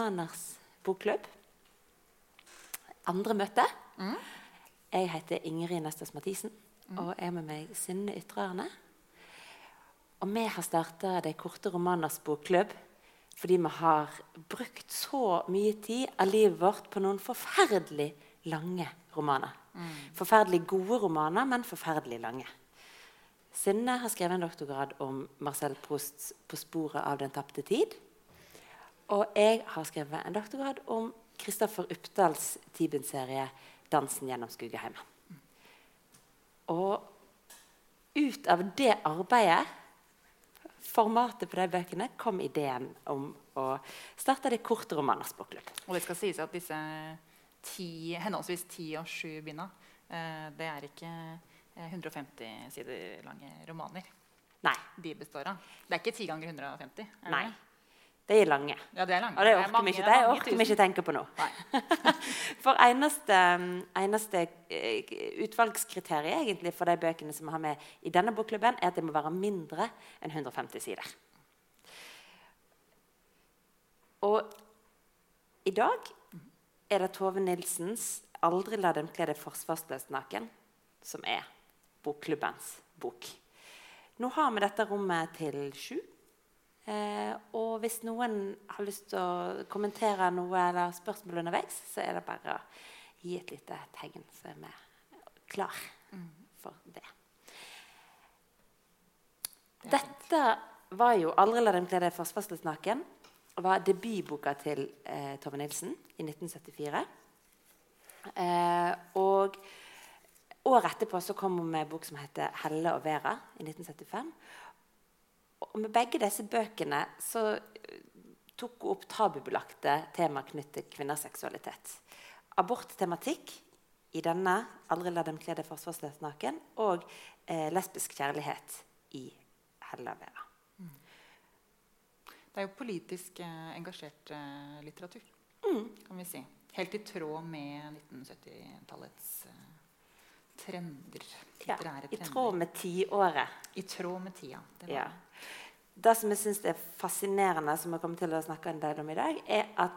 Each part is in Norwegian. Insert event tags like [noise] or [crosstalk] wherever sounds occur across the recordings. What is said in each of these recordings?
Romaners bokklubb. Andre møte. Jeg heter Ingrid Nestas Mathisen, og er med meg Synne Ytre-Arne. Og vi har starta Det korte romaners bokklubb fordi vi har brukt så mye tid av livet vårt på noen forferdelig lange romaner. Forferdelig gode romaner, men forferdelig lange. Synne har skrevet en doktorgrad om Marcel Prousts 'På sporet av den tapte tid'. Og jeg har skrevet en doktorgrad om Kristoffer Uppdals Tibin-serie 'Dansen gjennom Skugeheimen'. Og ut av det arbeidet, formatet på de bøkene, kom ideen om å starte det korte romaners bokklubb. Og det skal sies at disse ti, henholdsvis ti og sju binda, eh, det er ikke eh, 150 sider lange romaner Nei. de består av. Det er ikke ti ganger 150? Er det nei. Det? De er lange. Ja, det er lange. Og det er orker vi ikke, er orker vi ikke tenke på nå. [laughs] For eneste, eneste eh, utvalgskriteriet egentlig for de bøkene som vi har med i denne bokklubben, er at det må være mindre enn 150 sider. Og i dag er det Tove Nilsens 'Aldri la dem kle deg forsvarsløst naken' som er bokklubbens bok. Nå har vi dette rommet til sju. Eh, og hvis noen har lyst til å kommentere noe eller spørsmål underveis, så er det bare å gi et lite tegn, så er vi klar for det. Dette var jo 'Aldri la dem kle deg forsvarsløst naken' var debutboka til eh, Tove Nilsen i 1974. Eh, og året etterpå så kom hun med en bok som heter 'Helle og Vera' i 1975. Og med begge disse bøkene så eh, tok hun opp tabubelagte tema knyttet til kvinners seksualitet. Aborttematikk i denne 'Aldri la dem kle deg forsvarsløst naken' og eh, lesbisk kjærlighet i 'Helle og Vera'. Det er jo politisk eh, engasjert eh, litteratur, Mm. kan vi si. Helt i tråd med 1970-tallets eh, trender. Ja, litterære I trender. tråd med tiåret. I tråd med tida. Det Ja. det. Som jeg syns er fascinerende, som jeg kommer til å snakke en del om i dag, er at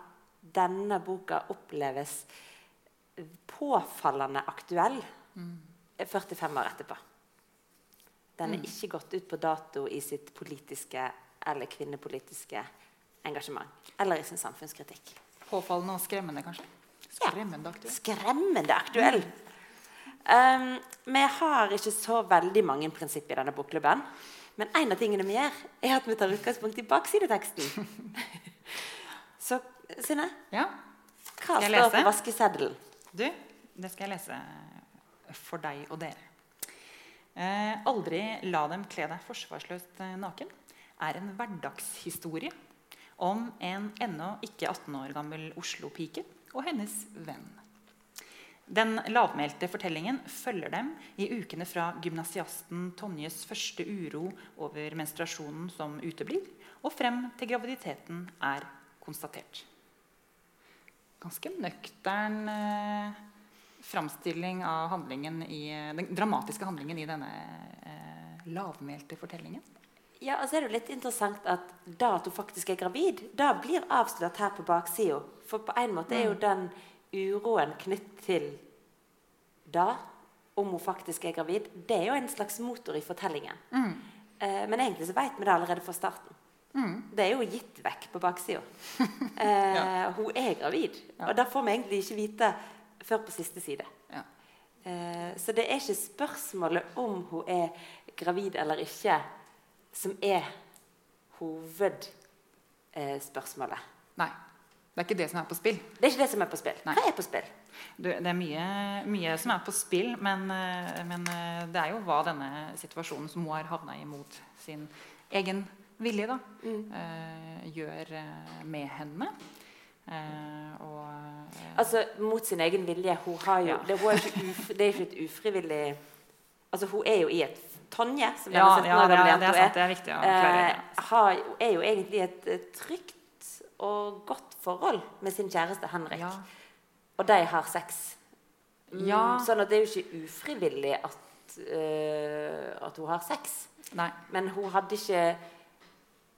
denne boka oppleves påfallende aktuell 45 år etterpå. Den er ikke gått ut på dato i sitt politiske eller kvinnepolitiske engasjement. Eller i sin samfunnskritikk. Påfallende og skremmende, kanskje? Skremmende aktuell. Skremmende aktuell. Um, vi har ikke så veldig mange prinsipper i denne bokklubben. Men en av tingene vi gjør, er at vi tar utgangspunkt i baksideteksten. [laughs] så Synne, Ja. hva står på lese? vaskeseddelen? Du, det skal jeg lese for deg og dere. Eh, 'Aldri la dem kle deg forsvarsløst eh, naken' er en hverdagshistorie om en ennå ikke 18 år gammel Oslo-pike og hennes venn. Den lavmælte fortellingen følger dem i ukene fra gymnasiasten Tonjes første uro over menstruasjonen som uteblir, og frem til graviditeten er konstatert ganske nøktern eh, framstilling av handlingen i, den dramatiske handlingen i denne eh, lavmælte fortellingen. Ja, og så er det jo litt interessant at da at hun faktisk er gravid, da blir avslørt her på baksida. For på en måte er jo den uroen knytt til da, om hun faktisk er gravid, det er jo en slags motor i fortellingen. Eh, men egentlig så vet vi det allerede fra starten. Det er jo gitt vekk på baksida. [laughs] Eh, Hun er gravid. Og det får vi egentlig ikke vite før på siste side. Ja. Eh, så det er ikke spørsmålet om hun er gravid eller ikke, som er hovedspørsmålet. Nei, det er ikke det som er på spill. det er ikke det som er på spill. Nei. Hva er på spill? Du, det er mye, mye som er på spill, men, eh, men eh, det er jo hva denne situasjonen som hun har havna i mot sin egen vilje, da, eh, gjør eh, med henne. Uh, og uh, Altså, Mot sin egen vilje. Hun har jo, Ja. det, hun er ikke uf, det er ikke et ufrivillig Altså, Hun er jo i et Tonje, som Ja, denne 17 ja, år det er- gamle det er er viktig å klarere. eh, har, er jo egentlig i et trygt og godt forhold med sin kjæreste Henrik. Ja. Og de har sex. Mm, Ja. Sånn at det er jo ikke ufrivillig at, uh, at hun har sex. Nei. Men hun hadde ikke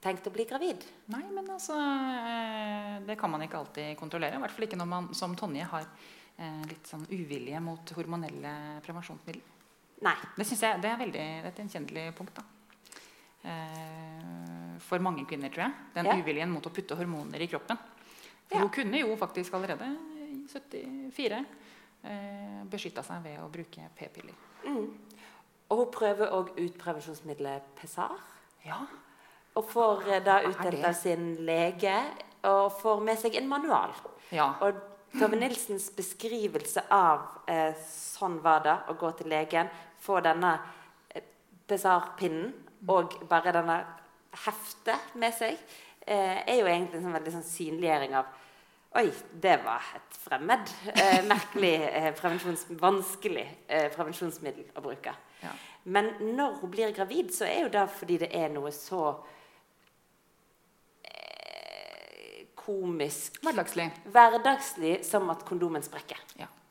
tenkt å bli gravid? Nei, men altså eh, Det kan man ikke alltid kontrollere. I hvert fall ikke når man som Tonje har eh, litt sånn uvilje mot hormonelle prevensjonsmidler. Nei. Det synes jeg det er veldig, det er et gjenkjennelig punkt. da. Eh, for mange kvinner, tror jeg. Den Ja. uviljen mot å putte hormoner i kroppen. Ja. hun kunne jo faktisk allerede i 74 eh, beskytta seg ved å bruke p-piller. Mm. Og hun prøver òg ut prevensjonsmiddelet Pessar. Ja. Og får eh, da utdelt av sin lege og får med seg en manual. ja. Og Tove Nilsens beskrivelse av eh, sånn var det å gå til legen, få denne eh, Pessar-pinnen og bare denne heftet med seg, eh, er jo egentlig en sånn veldig sånn synliggjøring av Oi, det var et fremmed, eh, merkelig, eh, prevensjons, vanskelig eh, prevensjonsmiddel å bruke. Ja. Men når hun blir gravid, så er jo det fordi det er noe så eh, komisk Hverdagslig. Hverdagslig som at kondomen sprekker. Ja. Ja.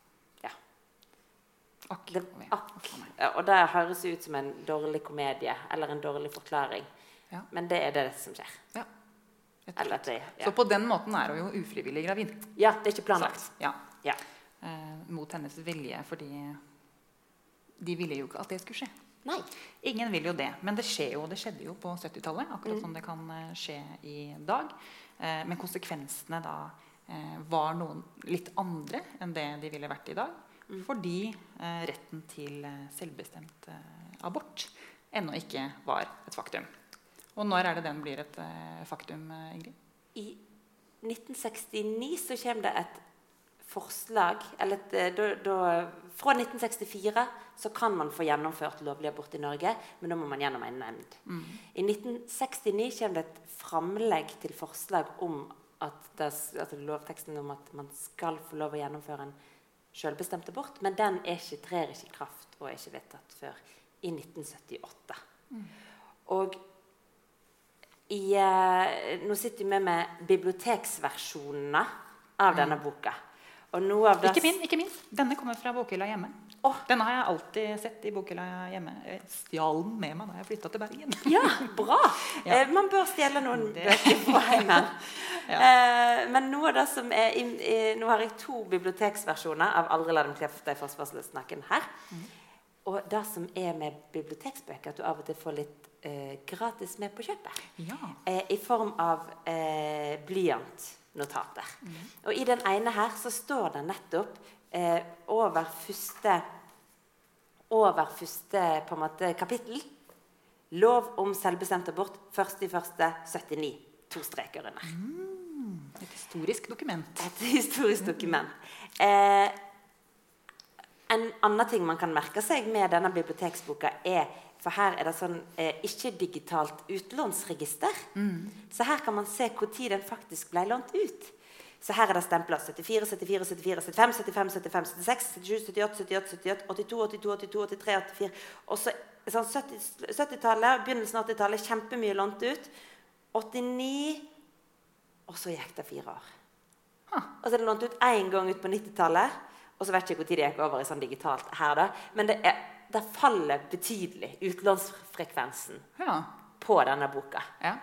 Akk. Det, akk. Ja, og det høres ut som en dårlig komedie eller en dårlig forklaring. Ja. Men det er det som skjer. Ja. Eller det, Så på den måten er hun jo ufrivillig gravid. ja, det er ikke planlagt. Ja. Ja. Eh, mot hennes vilje, fordi de ville jo ikke at det skulle skje. Nei. Ingen vil jo det, men det, skjer jo, det skjedde jo på 70-tallet. Akkurat som det kan eh, skje i dag. Eh, men konsekvensene da eh, var noen litt andre enn det de ville vært i dag. Fordi eh, retten til eh, selvbestemt eh, abort ennå ikke var et faktum. Og når er det den blir et faktum, Ingrid? I 1969 så kommer det et forslag eller et, da, da, Fra 1964 så kan man få gjennomført lovlig abort i Norge, men da må man gjennom en nemnd. I 1969 kommer det et framlegg til forslag om at det, altså lovteksten om at man skal få lov å gjennomføre en selvbestemt abort, men den ikke, trer ikke i kraft og er ikke vedtatt før i 1978. Og i, eh, nå sitter vi med biblioteksversjonene av denne boka. Av det Ikke min, ikke min. Denne kommer fra bokhylla hjemme. Åh. Denne har jeg alltid sett i bokhylla hjemme. Jeg stjal den med meg da jeg flytta til Bergen. Ja, [laughs] bra! Ja. Eh, man bør stjele noen bøker fra [laughs] heimen. Ja. eh, men noe av det som er i, i, Nå har jeg to biblioteksversjoner av 'Aldri la dem kle deg forsvarsløst naken' her. Og det som er med biblioteksbøker, at du av og til får litt eh, gratis med på kjøpet. Ja. eh, i form av eh, Mm. Og i den ene her så står det nettopp eh, over første over første på en måte, kapittel Lov om selvbestemt abort 1.1.79. To streker under. Et historisk dokument. Et historisk dokument. Eh, en annen ting man kan merke seg med denne biblioteksboka, er For her er det sånn eh, ikke-digitalt utlånsregister. Så her kan man se når den faktisk ble lånt ut. Så her er det stempla 74, 74, 74, 75, 75, 75, 76, 77, 78, 78, 78, 82, 82, 82, 83, 84 Og så sånn 70 70-tallet, begynnelsen av 80-tallet, kjempemye lånt ut. 89 Og så gikk det fire år. Huh. Og så er det lånt ut én gang ut på 90-tallet. Og så vet jeg ikke når det gikk over i sånn digitalt her, da. Men det, er, det faller betydelig, utlånsfrekvensen, Ja. på denne boka. ja.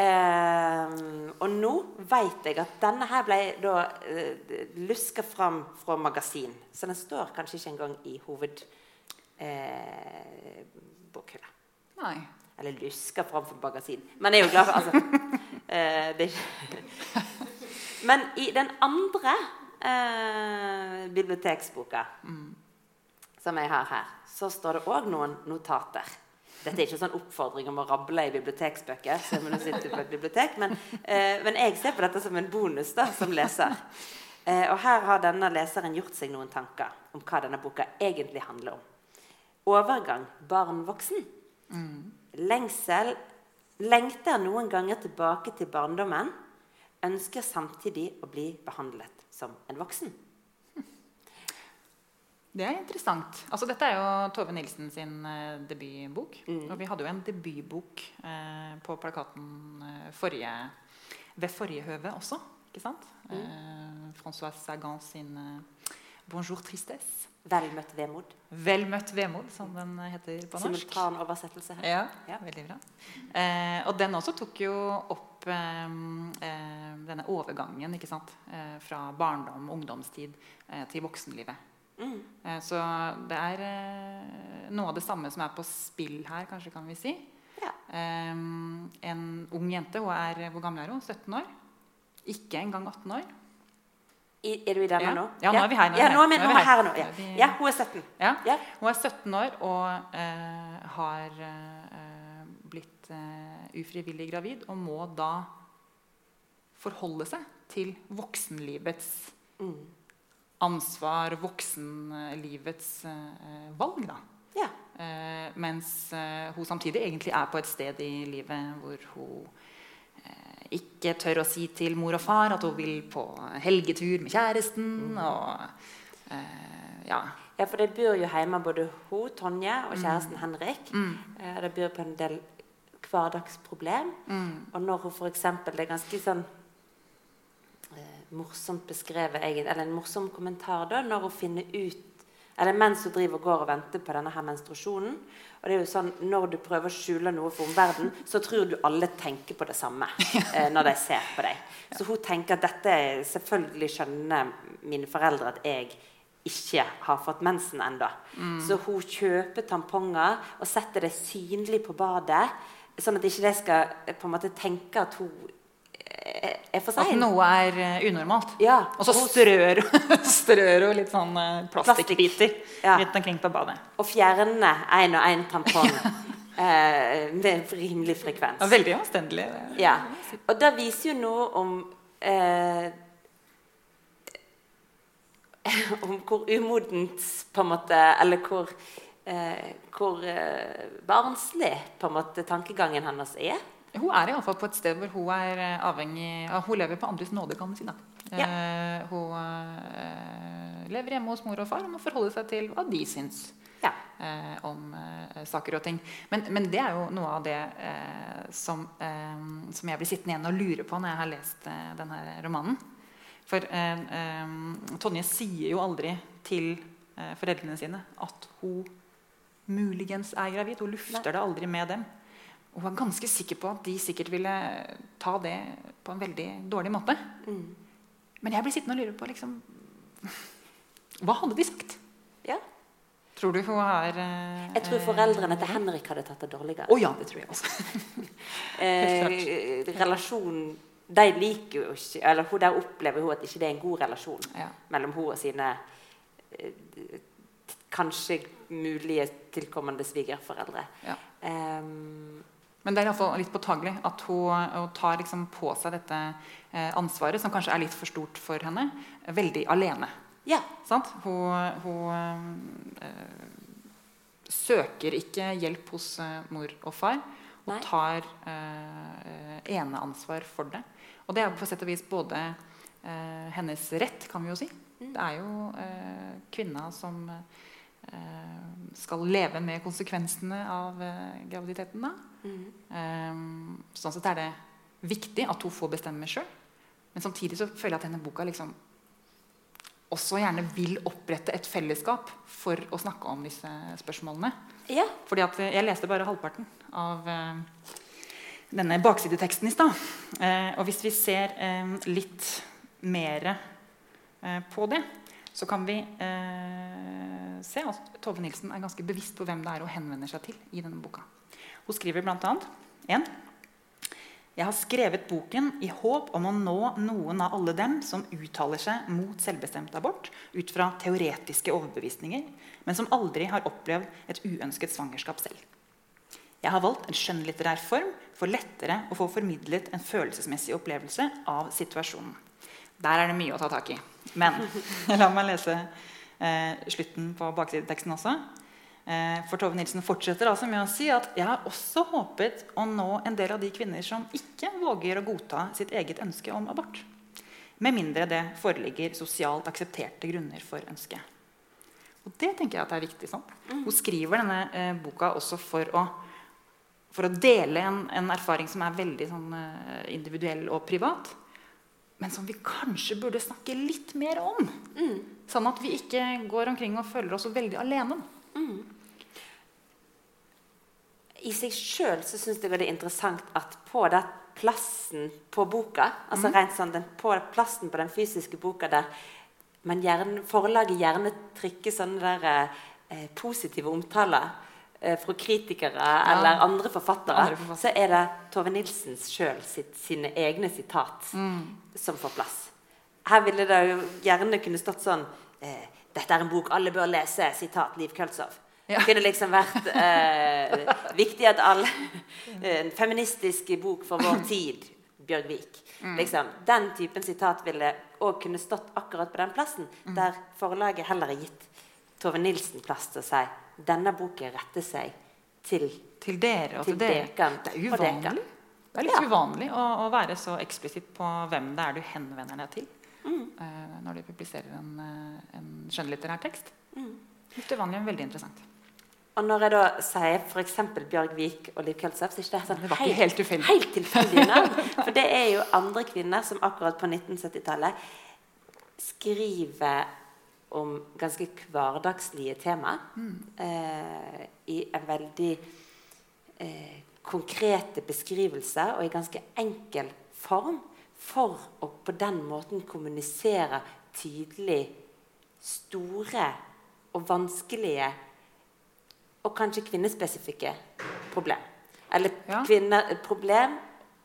Ehm, og nå vet jeg at denne her ble da uh, luska fram fra magasin. Så den står kanskje ikke engang i hovedbokhylla. Nei. Eller luska fram fra magasin. Men jeg er jo glad for altså, [laughs] eh, det [laughs] Men i den andre eh, biblioteksboka som jeg har her, så står det òg noen notater. Dette er ikke sånn oppfordring om å rable i biblioteksbøker, som jeg sitter sitte på et bibliotek, men, eh, men jeg ser på dette som en bonus da, som leser. Eh, og her har denne leseren gjort seg noen tanker om hva denne boka egentlig handler om. Overgang barn-voksen. Lengsel lengter noen ganger tilbake til barndommen. Ønsker samtidig å bli behandlet som en voksen. Det er interessant. Altså, dette er jo Tove Nilsen sin eh, debutbok. Og vi hadde jo en debutbok eh, på plakaten eh, forrige, ved forrige høve også. Ikke sant? Eh, François Sagan sin eh, 'Bonjour tristesse'. Vel møtt vemod. Vel møtt vemod, som den heter på norsk. Simultan oversettelse her. Ja, Ja. veldig bra. Eh, og den også tok jo opp denne overgangen ikke sant? Eh, fra barndom, ungdomstid til voksenlivet. Mm. Så det er eh, noe av det samme som er på spill her, kanskje kan vi si. Ja. En ung jente, hun er, hvor gammel er hun? 17 år? Ikke engang 18 år. I, er du i denne Ja. nå? Ja, nå er vi her, nå er ja, nå er vi, Nå er vi er her. nå. Ja. Ja, hun er 17. Ja. Ja. Hun er 17 år og uh, har uh, blitt uh, ufrivillig gravid og må da forholde seg til voksenlivets Mm. Ansvar, voksenlivets eh, valg. da. Ja. Eh, mens eh, hun samtidig egentlig er på et sted i livet hvor hun eh, ikke tør å si til mor og far at hun vil på helgetur med kjæresten. Og eh, ja. ja, for det bor jo hjemme både hun, Tonje, og kjæresten Henrik. Mm. Eh, Det byr på en del hverdagsproblem. Mm. Og når hun f.eks. Det er ganske sånn morsomt beskrevet, eller en morsom kommentar, da, når hun finner ut eller mens hun driver og går og venter på denne her menstruasjonen. Og det er jo sånn, Når du prøver å skjule noe for omverdenen, så tror du alle tenker på det samme [laughs] eh, når de ser på deg. Så hun tenker at dette er Selvfølgelig skjønner mine foreldre at jeg ikke har fått mensen ennå. Så hun kjøper tamponger og setter det synlig på badet, sånn at ikke de skal eh, på en måte tenke at hun er for At noe er eh, unormalt. Ja, Og så strør, [laughs] strør hun litt sånn eh, plastikkbiter Ja. rundt omkring på badet. Og fjerner én og én tampong [laughs] eh, med rimelig frekvens. Ja, veldig omstendelig. Ja. Og det viser jo noe om eh, [laughs] Om hvor umodent på en måte Eller hvor, eh, hvor eh, barnslig på en måte tankegangen hennes er. Hun er iallfall på et sted hvor hun er eh, avhengig av, Hun lever på andres nåde, kan man si. da. Eh, hun uh, lever hjemme hos mor og far og må forholde seg til hva de syns Ja. uh, om saker og ting. Men, men det er jo noe av det som, som jeg blir sittende igjen og lure på når jeg har lest denne romanen. For Tonje sier jo aldri til foreldrene sine at hun muligens er gravid. Hun lufter det aldri med dem. Og var ganske sikker på at de sikkert ville ta det på en veldig dårlig måte. Mm. Men jeg blir sittende og lure på liksom, [laughs] Hva hadde de sagt? ja. Tror du hun har eh, Jeg tror foreldrene til Henrik hadde tatt det dårligere. Å ja, det tror jeg også. [laughs] eh, relasjonen De liker jo ikke Eller hun der opplever hun at ikke det er en god relasjon Ja. mellom hun og sine eh, kanskje mulige tilkommende svigerforeldre. Ja. Ehm, Men det er i alle fall litt påtagelig at hun, hun tar liksom på seg dette eh, ansvaret, som kanskje er litt for stort for henne, veldig alene. ja. Sant? Hun, hun øh, søker ikke hjelp hos eh, mor og far. Og Nei. tar øh, eneansvar for det. Og det er på sett og vis både øh, hennes rett, kan vi jo si. Mm. Det er jo eh, kvinna som eh, skal leve med konsekvensene av eh, graviditeten. da. Um, sånn sett er det viktig at hun får bestemme sjøl. Men samtidig så føler jeg at denne boka liksom også gjerne vil opprette et fellesskap for å snakke om disse spørsmålene. ja. Fordi at eh, Jeg leste bare halvparten av uh, denne baksideteksten i stad. Uh, og hvis vi ser uh, litt mer på det, så kan vi se at Tove Nilsen er ganske bevisst på hvem det er hun henvender seg til i denne boka. Hun skriver bl.a. en jeg har skrevet boken i håp om å nå noen av alle dem som uttaler seg mot selvbestemt abort ut fra teoretiske overbevisninger, men som aldri har opplevd et uønsket svangerskap selv. Jeg har valgt en skjønnlitterær form for lettere å få formidlet en følelsesmessig opplevelse av situasjonen. Der er det mye å ta tak i. Men [laughs] la meg lese eh, slutten på baksideteksten også. Eh, for Tove Nilsen fortsetter altså med å si at jeg har også håpet å nå en del av de kvinner som ikke våger å godta sitt eget ønske om abort. Med mindre det foreligger sosialt aksepterte grunner for ønsket. Og det tenker jeg at er viktig. Sånn. Hun skriver denne eh, boka også for å, for å dele en, en erfaring som er veldig sånn, eh, individuell og privat. men som vi kanskje burde snakke litt mer om. Sånn at vi ikke går omkring og føler oss veldig alene. I seg sjøl syns jeg det er interessant at på den plassen på boka, altså rent sånn den, på plassen på den fysiske boka der men gjerne, forlaget gjerne trykker sånne der, eh, positive omtaler eh, fra kritikere eller andre forfattere, Andre forfattere. så er det Tove Nilsens sjøl sine egne sitat som får plass. Her ville det jo gjerne kunne stått sånn eh, 'Dette er en bok alle bør lese', sitat Liv Køltzow. Det kunne liksom vært eh, viktig at alle En feministisk bok for vår tid. Bjørgvik. Liksom, den typen sitat ville òg kunne stått akkurat på den plassen, der forlaget heller har gitt Tove Nilsen plass til å si denne boken retter seg til Til dere og til, Til dere. dekan Det er uvanlig. Det er litt Ja. uvanlig å, å være så eksplisitt på hvem det er du henvender deg til Mm. uh, når du publiserer en, eh, en skjønnlitterær tekst. Mm. Litt uvanlig, men veldig interessant. Og når jeg da sier f.eks. Bjørgvik og Liv Køltzow, så er ikke det sånn helt, helt tilfeldig. helt tilfeldig navn. For det er jo andre kvinner som akkurat på 1970-tallet skriver om ganske hverdagslige tema eh, i en veldig eh, konkrete beskrivelser og i ganske enkel form for å på den måten kommunisere tydelig store og vanskelige og kanskje kvinnespesifikke problem. Eller Ja. kvinner, problem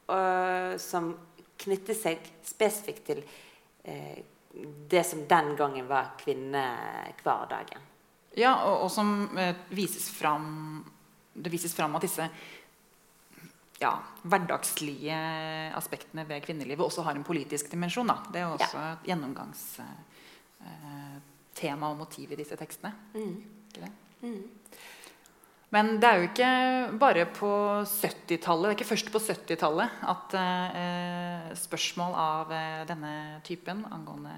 øh, som knytter seg spesifikt til øh, det som den gangen var kvinnehverdagen. Ja, og, og som øh, vises fram Det vises fram at disse ja, hverdagslige aspektene ved kvinnelivet også har en politisk dimensjon. Da. Det er jo også et gjennomgangstema og motiv i disse tekstene. Ikke det? Men det er jo ikke bare på 70-tallet, det er ikke først på 70-tallet at eh, spørsmål av eh, denne typen angående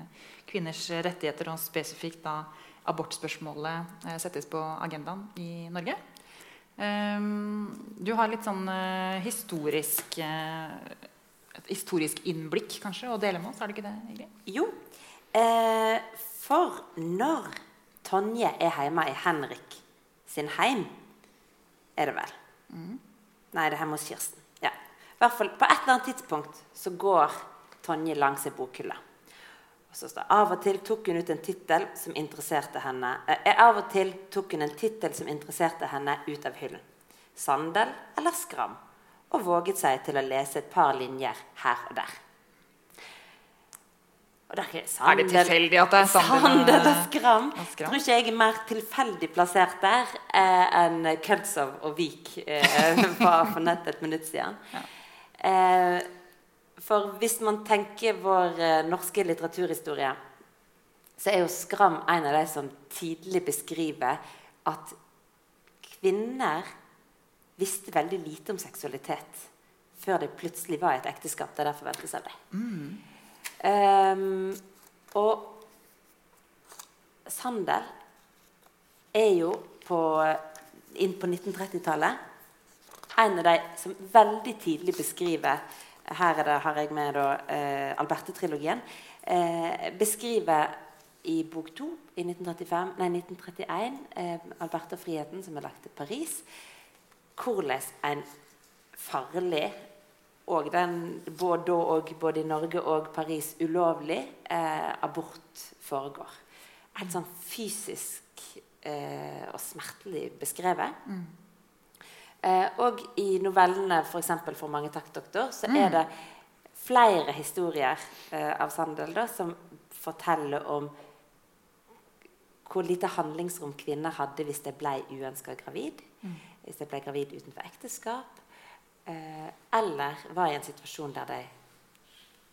kvinners rettigheter og spesifikt da abortspørsmålet eh, settes på agendaen i Norge. Ehm, du har litt sånn eh, historisk eh, et historisk innblikk kanskje å dele med oss, har du ikke det, Ingrid? Jo, eh, for når Tonje er hjemme i Henrik sin heim, er det vel? Nei, det er hjemme hos Kirsten. Ja. I hvert fall, på et eller annet tidspunkt så går Tonje langs ei bokhylle. Av og til tok hun ut en tittel som interesserte henne eh, Av og til tok hun en tittel som interesserte henne ut av hyllen. Sandel eller Skram. Og våget seg til å lese et par linjer her og der. Er, Er det tilfeldig at det er Sandel og- Sandel og Skram? Tror ikke jeg er mer tilfeldig plassert der eh, enn Kødsov og Vik eh, var for nett et minutt siden. Eh, for hvis man tenker vår eh, norske litteraturhistorie, så er jo Skram en av de som tidlig beskriver at kvinner visste veldig lite om seksualitet før det plutselig var et ekteskap der det forventes av dem. Ehm, og Sandel er jo på, inn på 1930-tallet en av de som veldig tidlig beskriver Her er det, har jeg med da, eh, Alberte-trilogien. Eh, beskriver i bok to i 1935, nei, 1931 eh, Alberte og friheten, som er lagt til Paris, hvordan en farlig og den, både, og, både i Norge og Paris ulovlig eh, abort foregår. Helt sånn fysisk eh, og smertelig beskrevet. Eh, og i novellene f.eks. For, for mange takk, doktor, så er det flere historier eh, av Sandel da, som forteller om hvor lite handlingsrom kvinner hadde hvis de ble uønska gravid. Hvis de ble gravid utenfor ekteskap. Eh, eller var i en situasjon der de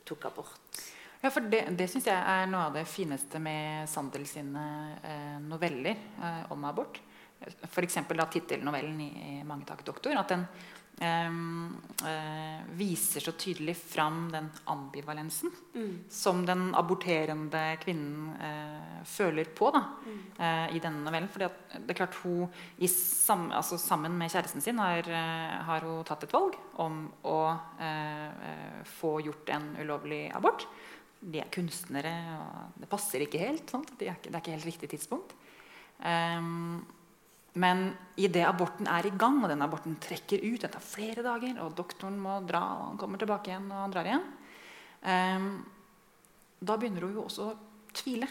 tok abort. Ja, for Det, det syns jeg er noe av det fineste med Sandel sine eh, noveller eh, om abort. F.eks. tittelnovellen i, 'Mange takk, doktor'. At den, viser så tydelig fram den ambivalensen Mm. som den aborterende kvinnen eh, føler på da, Mm. eh, i denne novellen. For det er klart hun i sam, altså Sammen med kjæresten sin har, eh, har hun tatt et valg om å eh, eh, få gjort en ulovlig abort. De er kunstnere, og det passer ikke helt. Sant? De er ikke, det er ikke helt riktig tidspunkt. Ehm, men idet aborten er i gang, og den aborten trekker ut Det tar flere dager, og doktoren må dra, og han kommer tilbake igjen, og han drar igjen. ehm, da begynner hun jo også å tvile.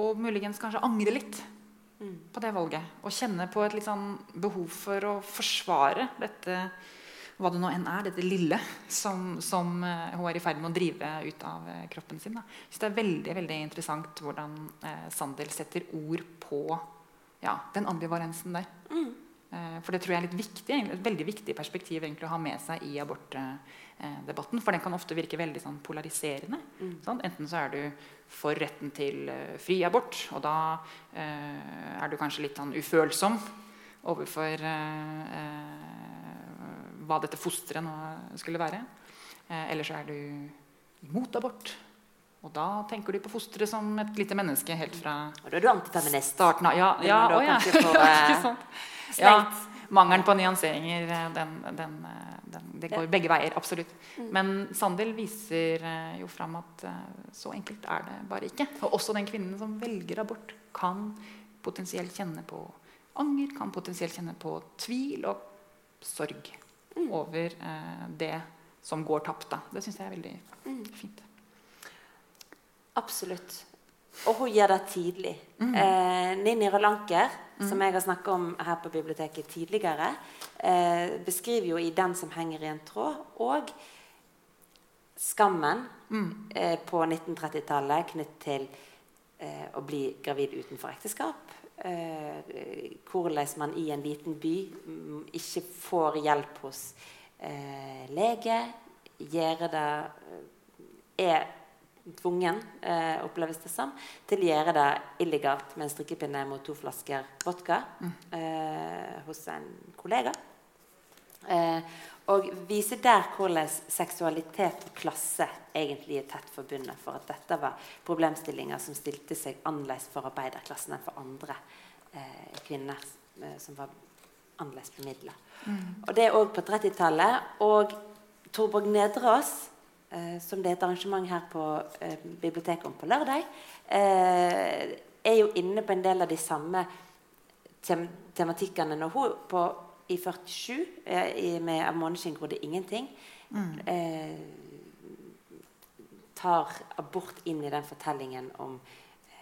Og muligens kanskje angre litt Mm. på det valget. Og kjenne på et sånn behov for å forsvare dette hva det nå enn er, dette lille som, som eh, hun er i ferd med å drive ut av eh, kroppen sin. Da. Så det er veldig veldig interessant hvordan eh, Sandel setter ord på ja, den ambivalensen der. Mm. Eh, for det tror jeg er litt viktig, et veldig viktig perspektiv egentlig, å ha med seg i abortdebatten. For den kan ofte virke veldig sånn, polariserende. Mm. Sånn? Enten så er du for retten til uh, fri abort, og da uh, er du kanskje litt sånn ufølsom overfor uh, eh, hva dette fosteret nå skulle være. Eh, eller så er du imot abort. Og da tenker du på fosteret som et lite menneske helt fra Og da er du antifeminist. starten av. Ja, ja, å ja. [laughs] eh? Ja, mangelen på nyanseringer, eh, den, den, eh, den, det går begge veier. Absolutt. Mm. Men Sandel viser jo fram at så enkelt er det bare ikke. Og også den kvinnen som velger abort, kan potensielt kjenne på anger, kan potensielt kjenne på tvil og sorg Mm. over eh, det som går tapt. Da. Det syns jeg er veldig Mm. fint. Absolutt. Og hun gjør det tidlig. Mm. Eh, Ninni Rolanker, som jeg har snakket om her på biblioteket tidligere, eh, beskriver jo i 'Den som henger i en tråd' og skammen Mm. eh, på 1930-tallet knyttet til eh, å bli gravid utenfor ekteskap. Eh, hvordan man i en liten by mm, ikke får hjelp hos eh, lege. Gjøre det Er tvungen, eh, oppleves det som, til å gjøre det illegalt med en strikkepinne mot to flasker vodka eh, hos en kollega. Eh, og viser der hvordan seksualitet og klasse egentlig er tett forbundet. For at dette var problemstillinger som stilte seg annerledes for arbeiderklassen enn for andre eh, kvinner eh, som var annerledes bemidla. Og det er òg på 30-tallet. Og Torborg Nedreås, som det er et arrangement her på eh, biblioteket om på lørdag, eh, er jo inne på en del av de samme tem tematikkene når hun på, i 47 eh, i, med 'Av måneskinn grodde det ingenting' eh, tar abort inn i den fortellingen om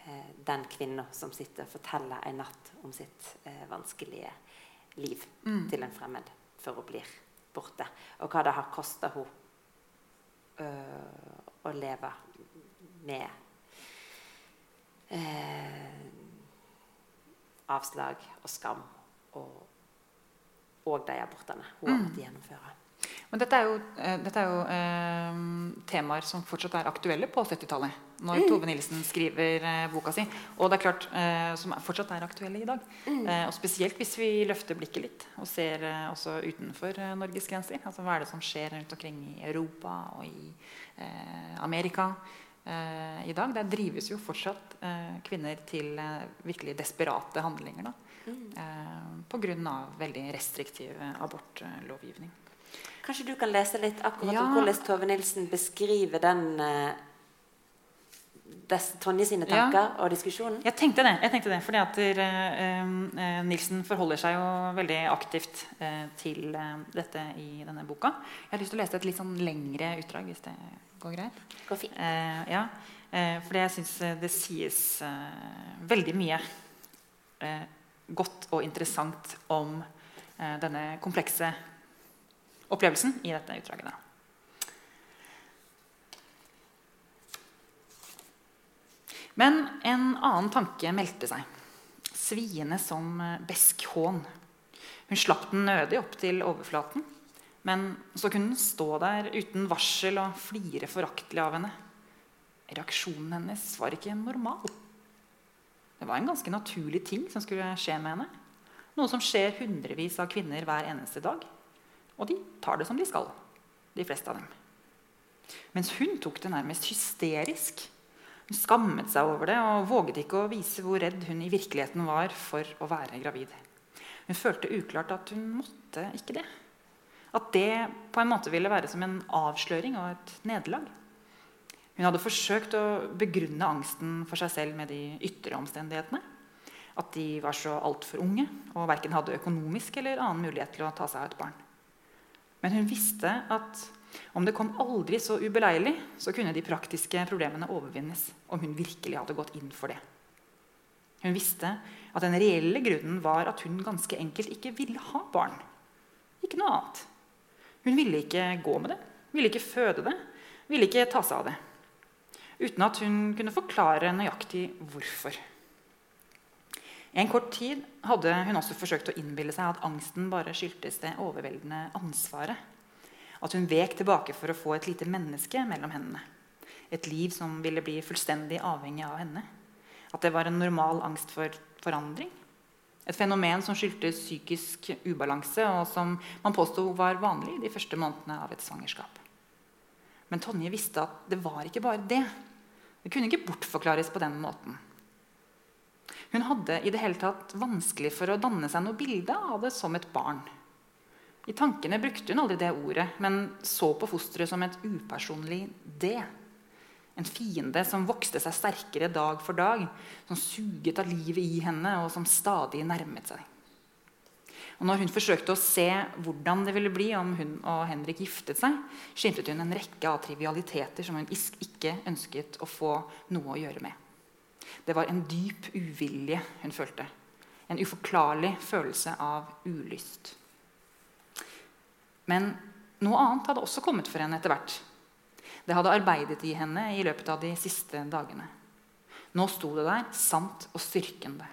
eh, den kvinna som sitter og forteller en natt om sitt eh, vanskelige liv Mm. til en fremmed før hun blir borte. Og hva det har kosta henne å leve med øh, avslag og skam og, og de abortene hun har måttet gjennomføre. Men dette er jo, eh, dette er jo eh, temaer som fortsatt er aktuelle på 70-tallet. Når Tove Nilsen skriver eh, boka si. Og det er klart, eh, som er, fortsatt er aktuelle i dag. Eh, og Spesielt hvis vi løfter blikket litt og ser eh, også utenfor Norges grenser. Altså Hva er det som skjer rundt omkring i Europa og i eh, Amerika eh, i dag? Der drives jo fortsatt eh, kvinner til virkelig desperate handlinger. da. Eh, Pga. veldig restriktiv abortlovgivning. Kanskje du kan lese litt akkurat Ja. om hvordan Tove Nilsen beskriver den eh, des, Tonje sine Ja. tanker og diskusjonen? Jeg tenkte det. jeg tenkte det, fordi at eh, Nilsen forholder seg jo veldig aktivt eh, til dette i denne boka. Jeg har lyst til å lese et litt sånn lengre utdrag, hvis det går greit. Går fint. Eh, ja, eh, fordi jeg syns det sies veldig mye eh, godt og interessant om eh, denne komplekse opplevelsen i dette utdraget. Men en annen tanke meldte seg, sviende som besk hån. Hun slapp den nødig opp til overflaten, men så kunne den stå der uten varsel og flire foraktelig av henne. Reaksjonen hennes var ikke normal. Det var en ganske naturlig ting som skulle skje med henne. Noe som skjer hundrevis av kvinner hver eneste dag. Og de tar det som de skal, de fleste av dem. Mens hun tok det nærmest hysterisk. Hun skammet seg over det og våget ikke å vise hvor redd hun i virkeligheten var for å være gravid. Hun følte uklart at hun måtte ikke det. At det på en måte ville være som en avsløring og et nederlag. Hun hadde forsøkt å begrunne angsten for seg selv med de ytre omstendighetene. At de var så altfor unge og verken hadde økonomisk eller annen mulighet til å ta seg av et barn. Men hun visste at om det kom aldri så ubeleilig, så kunne de praktiske problemene overvinnes om hun virkelig hadde gått inn for det. Hun visste at den reelle grunnen var at hun ganske enkelt ikke ville ha barn. Ikke noe annet. Hun ville ikke gå med det, ville ikke føde det, ville ikke ta seg av det. Uten at hun kunne forklare nøyaktig hvorfor. En kort tid hadde hun også forsøkt å innbille seg at angsten bare skyldtes det overveldende ansvaret. At hun vek tilbake for å få et lite menneske mellom hendene. Et liv som ville bli fullstendig avhengig av henne. At det var en normal angst for forandring. Et fenomen som skyldtes psykisk ubalanse, og som man påsto var vanlig de første månedene av et svangerskap. Men Tonje visste at det var ikke bare det. Det kunne ikke bortforklares på den måten. Hun hadde i det hele tatt vanskelig for å danne seg noe bilde av det som et barn. I tankene brukte hun aldri det ordet, men så på fosteret som et upersonlig det. En fiende som vokste seg sterkere dag for dag, som suget av livet i henne, og som stadig nærmet seg. Og når hun forsøkte å se hvordan det ville bli om hun og Henrik giftet seg, skimtet hun en rekke av trivialiteter som hun ikke ønsket å få noe å gjøre med. Det var en dyp uvilje hun følte. En uforklarlig følelse av ulyst. Men noe annet hadde også kommet for henne etter hvert. Det hadde arbeidet i henne i løpet av de siste dagene. Nå sto det der sant og styrkende,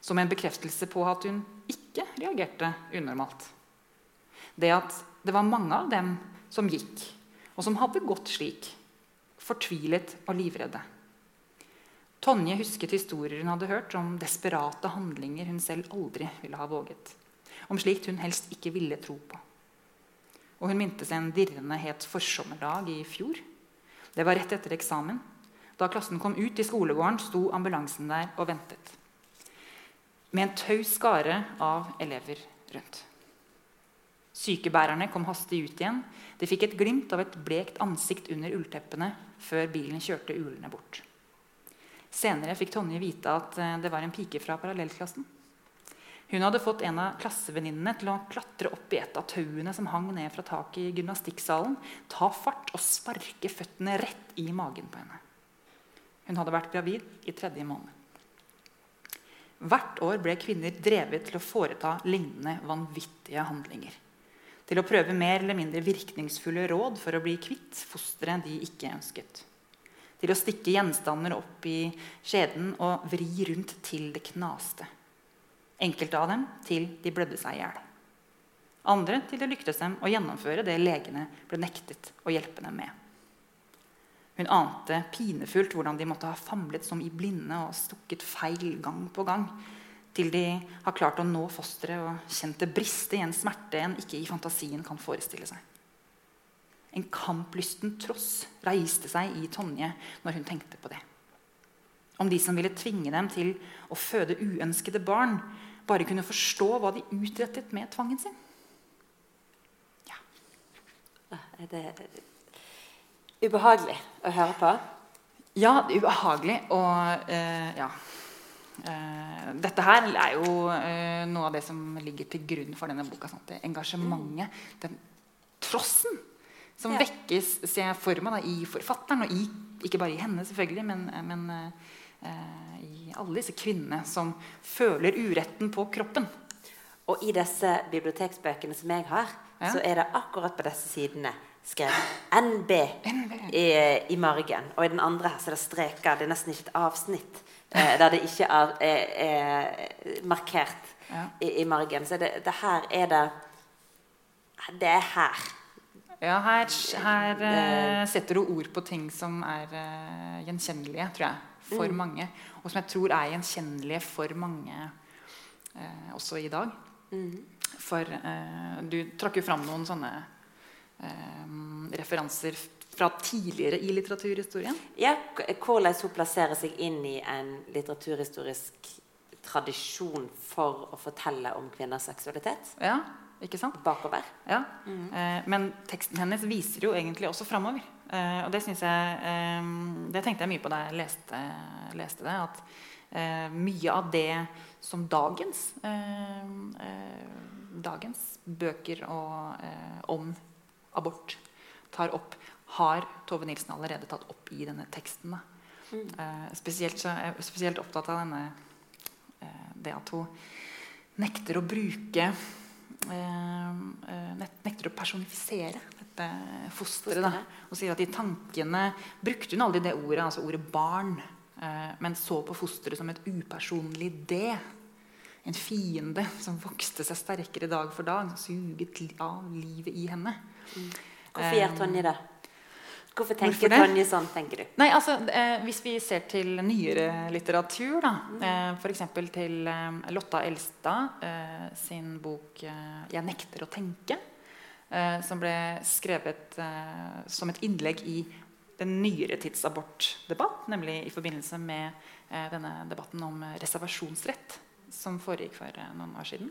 som en bekreftelse på at hun ikke reagerte unormalt. Det at det var mange av dem som gikk, og som hadde gått slik, fortvilet og livredde. Tonje husket historier hun hadde hørt om desperate handlinger hun selv aldri ville ha våget. Om slikt hun helst ikke ville tro på. Og hun minte seg en dirrende het forsommerdag i fjor. Det var rett etter eksamen. Da klassen kom ut i skolegården, sto ambulansen der og ventet. Med en taus skare av elever rundt. Sykebærerne kom hastig ut igjen. De fikk et glimt av et blekt ansikt under ullteppene før bilen kjørte ulende bort. Senere fikk Tonje vite at eh, det var en pike fra parallellklassen. Hun hadde fått en av klassevenninnene til å klatre opp i et av tauene som hang ned fra taket i gymnastikksalen, ta fart og sparke føttene rett i magen på henne. Hun hadde vært gravid i tredje måned. Hvert år ble kvinner drevet til å foreta lignende vanvittige handlinger. Til å prøve mer eller mindre virkningsfulle råd for å bli kvitt fosteret de ikke ønsket. Til å stikke gjenstander opp i skjeden og vri rundt til det knaste enkelte av dem til de blødde seg i hjel. Andre til det lyktes dem å gjennomføre det legene ble nektet å hjelpe dem med. Hun ante pinefullt hvordan de måtte ha famlet som i blinde og stukket feil gang på gang, til de har klart å nå fosteret og kjent det briste i en smerte en ikke i fantasien kan forestille seg. En kamplysten tross reiste seg i Tonje når hun tenkte på det. Om de som ville tvinge dem til å føde uønskede barn, bare kunne forstå hva de utrettet med tvangen sin. Ja. Er det ubehagelig å høre på? Ja, det er ubehagelig. Og eh, ja. Eh, dette her er jo eh, noe av det som ligger til grunn for denne boka. Sant? Det engasjementet, den trossen, som ja. vekkes ser jeg for meg da, i forfatteren, og i, ikke bare i henne, selvfølgelig, men, men uh, i alle disse kvinnene som føler uretten på kroppen. Og i disse biblioteksbøkene som jeg har, ja. så er det akkurat på disse sidene skrevet [gasps] NB, NB. I, i, margen. Og i den andre her så er det streker. Det er nesten ikke et avsnitt eh, der det ikke er, er, er markert ja. i, i, margen. Så det, det, her er det Det er her. Ja, her, her uh, setter du ord på ting som er uh, gjenkjennelige, tror jeg, for mm. mange og som jeg tror er gjenkjennelige for mange uh, også i dag. Mm. For du trakk jo fram noen sånne referanser fra tidligere i litteraturhistorien. Ja, hvordan hun plasserer seg inn i en litteraturhistorisk tradisjon for å fortelle om kvinners seksualitet Ja, ikke sant? bakover. Ja. Eh, men teksten hennes viser jo egentlig også framover. Eh, og det syns jeg eh, Det tenkte jeg mye på da jeg leste, leste det. At eh, mye av det som dagens eh, eh, Dagens bøker og, om abort tar opp, har Tove Nilsen allerede tatt opp i denne teksten. Eh, spesielt, så er spesielt opptatt av denne eh, det at hun nekter å bruke nekter å personifisere dette fosteret. Da, og sier at i tankene brukte hun aldri det ordet, altså ordet barn, eh, men så på fosteret som et upersonlig det. En fiende som vokste seg sterkere dag for dag, suget av livet i henne. Hvorfor gjør Tonje det? Hvorfor tenker Hvorfor? Tonje sånn, tenker du? Nei, altså, eh, Hvis vi ser til nyere litteratur, da, eh, f.eks. til eh, Lotta Elstad eh, sin bok eh, 'Jeg nekter å tenke', eh, som ble skrevet eh, som et innlegg i den nyere tids abortdebatt, nemlig i forbindelse med denne debatten om reservasjonsrett, som foregikk for noen år siden.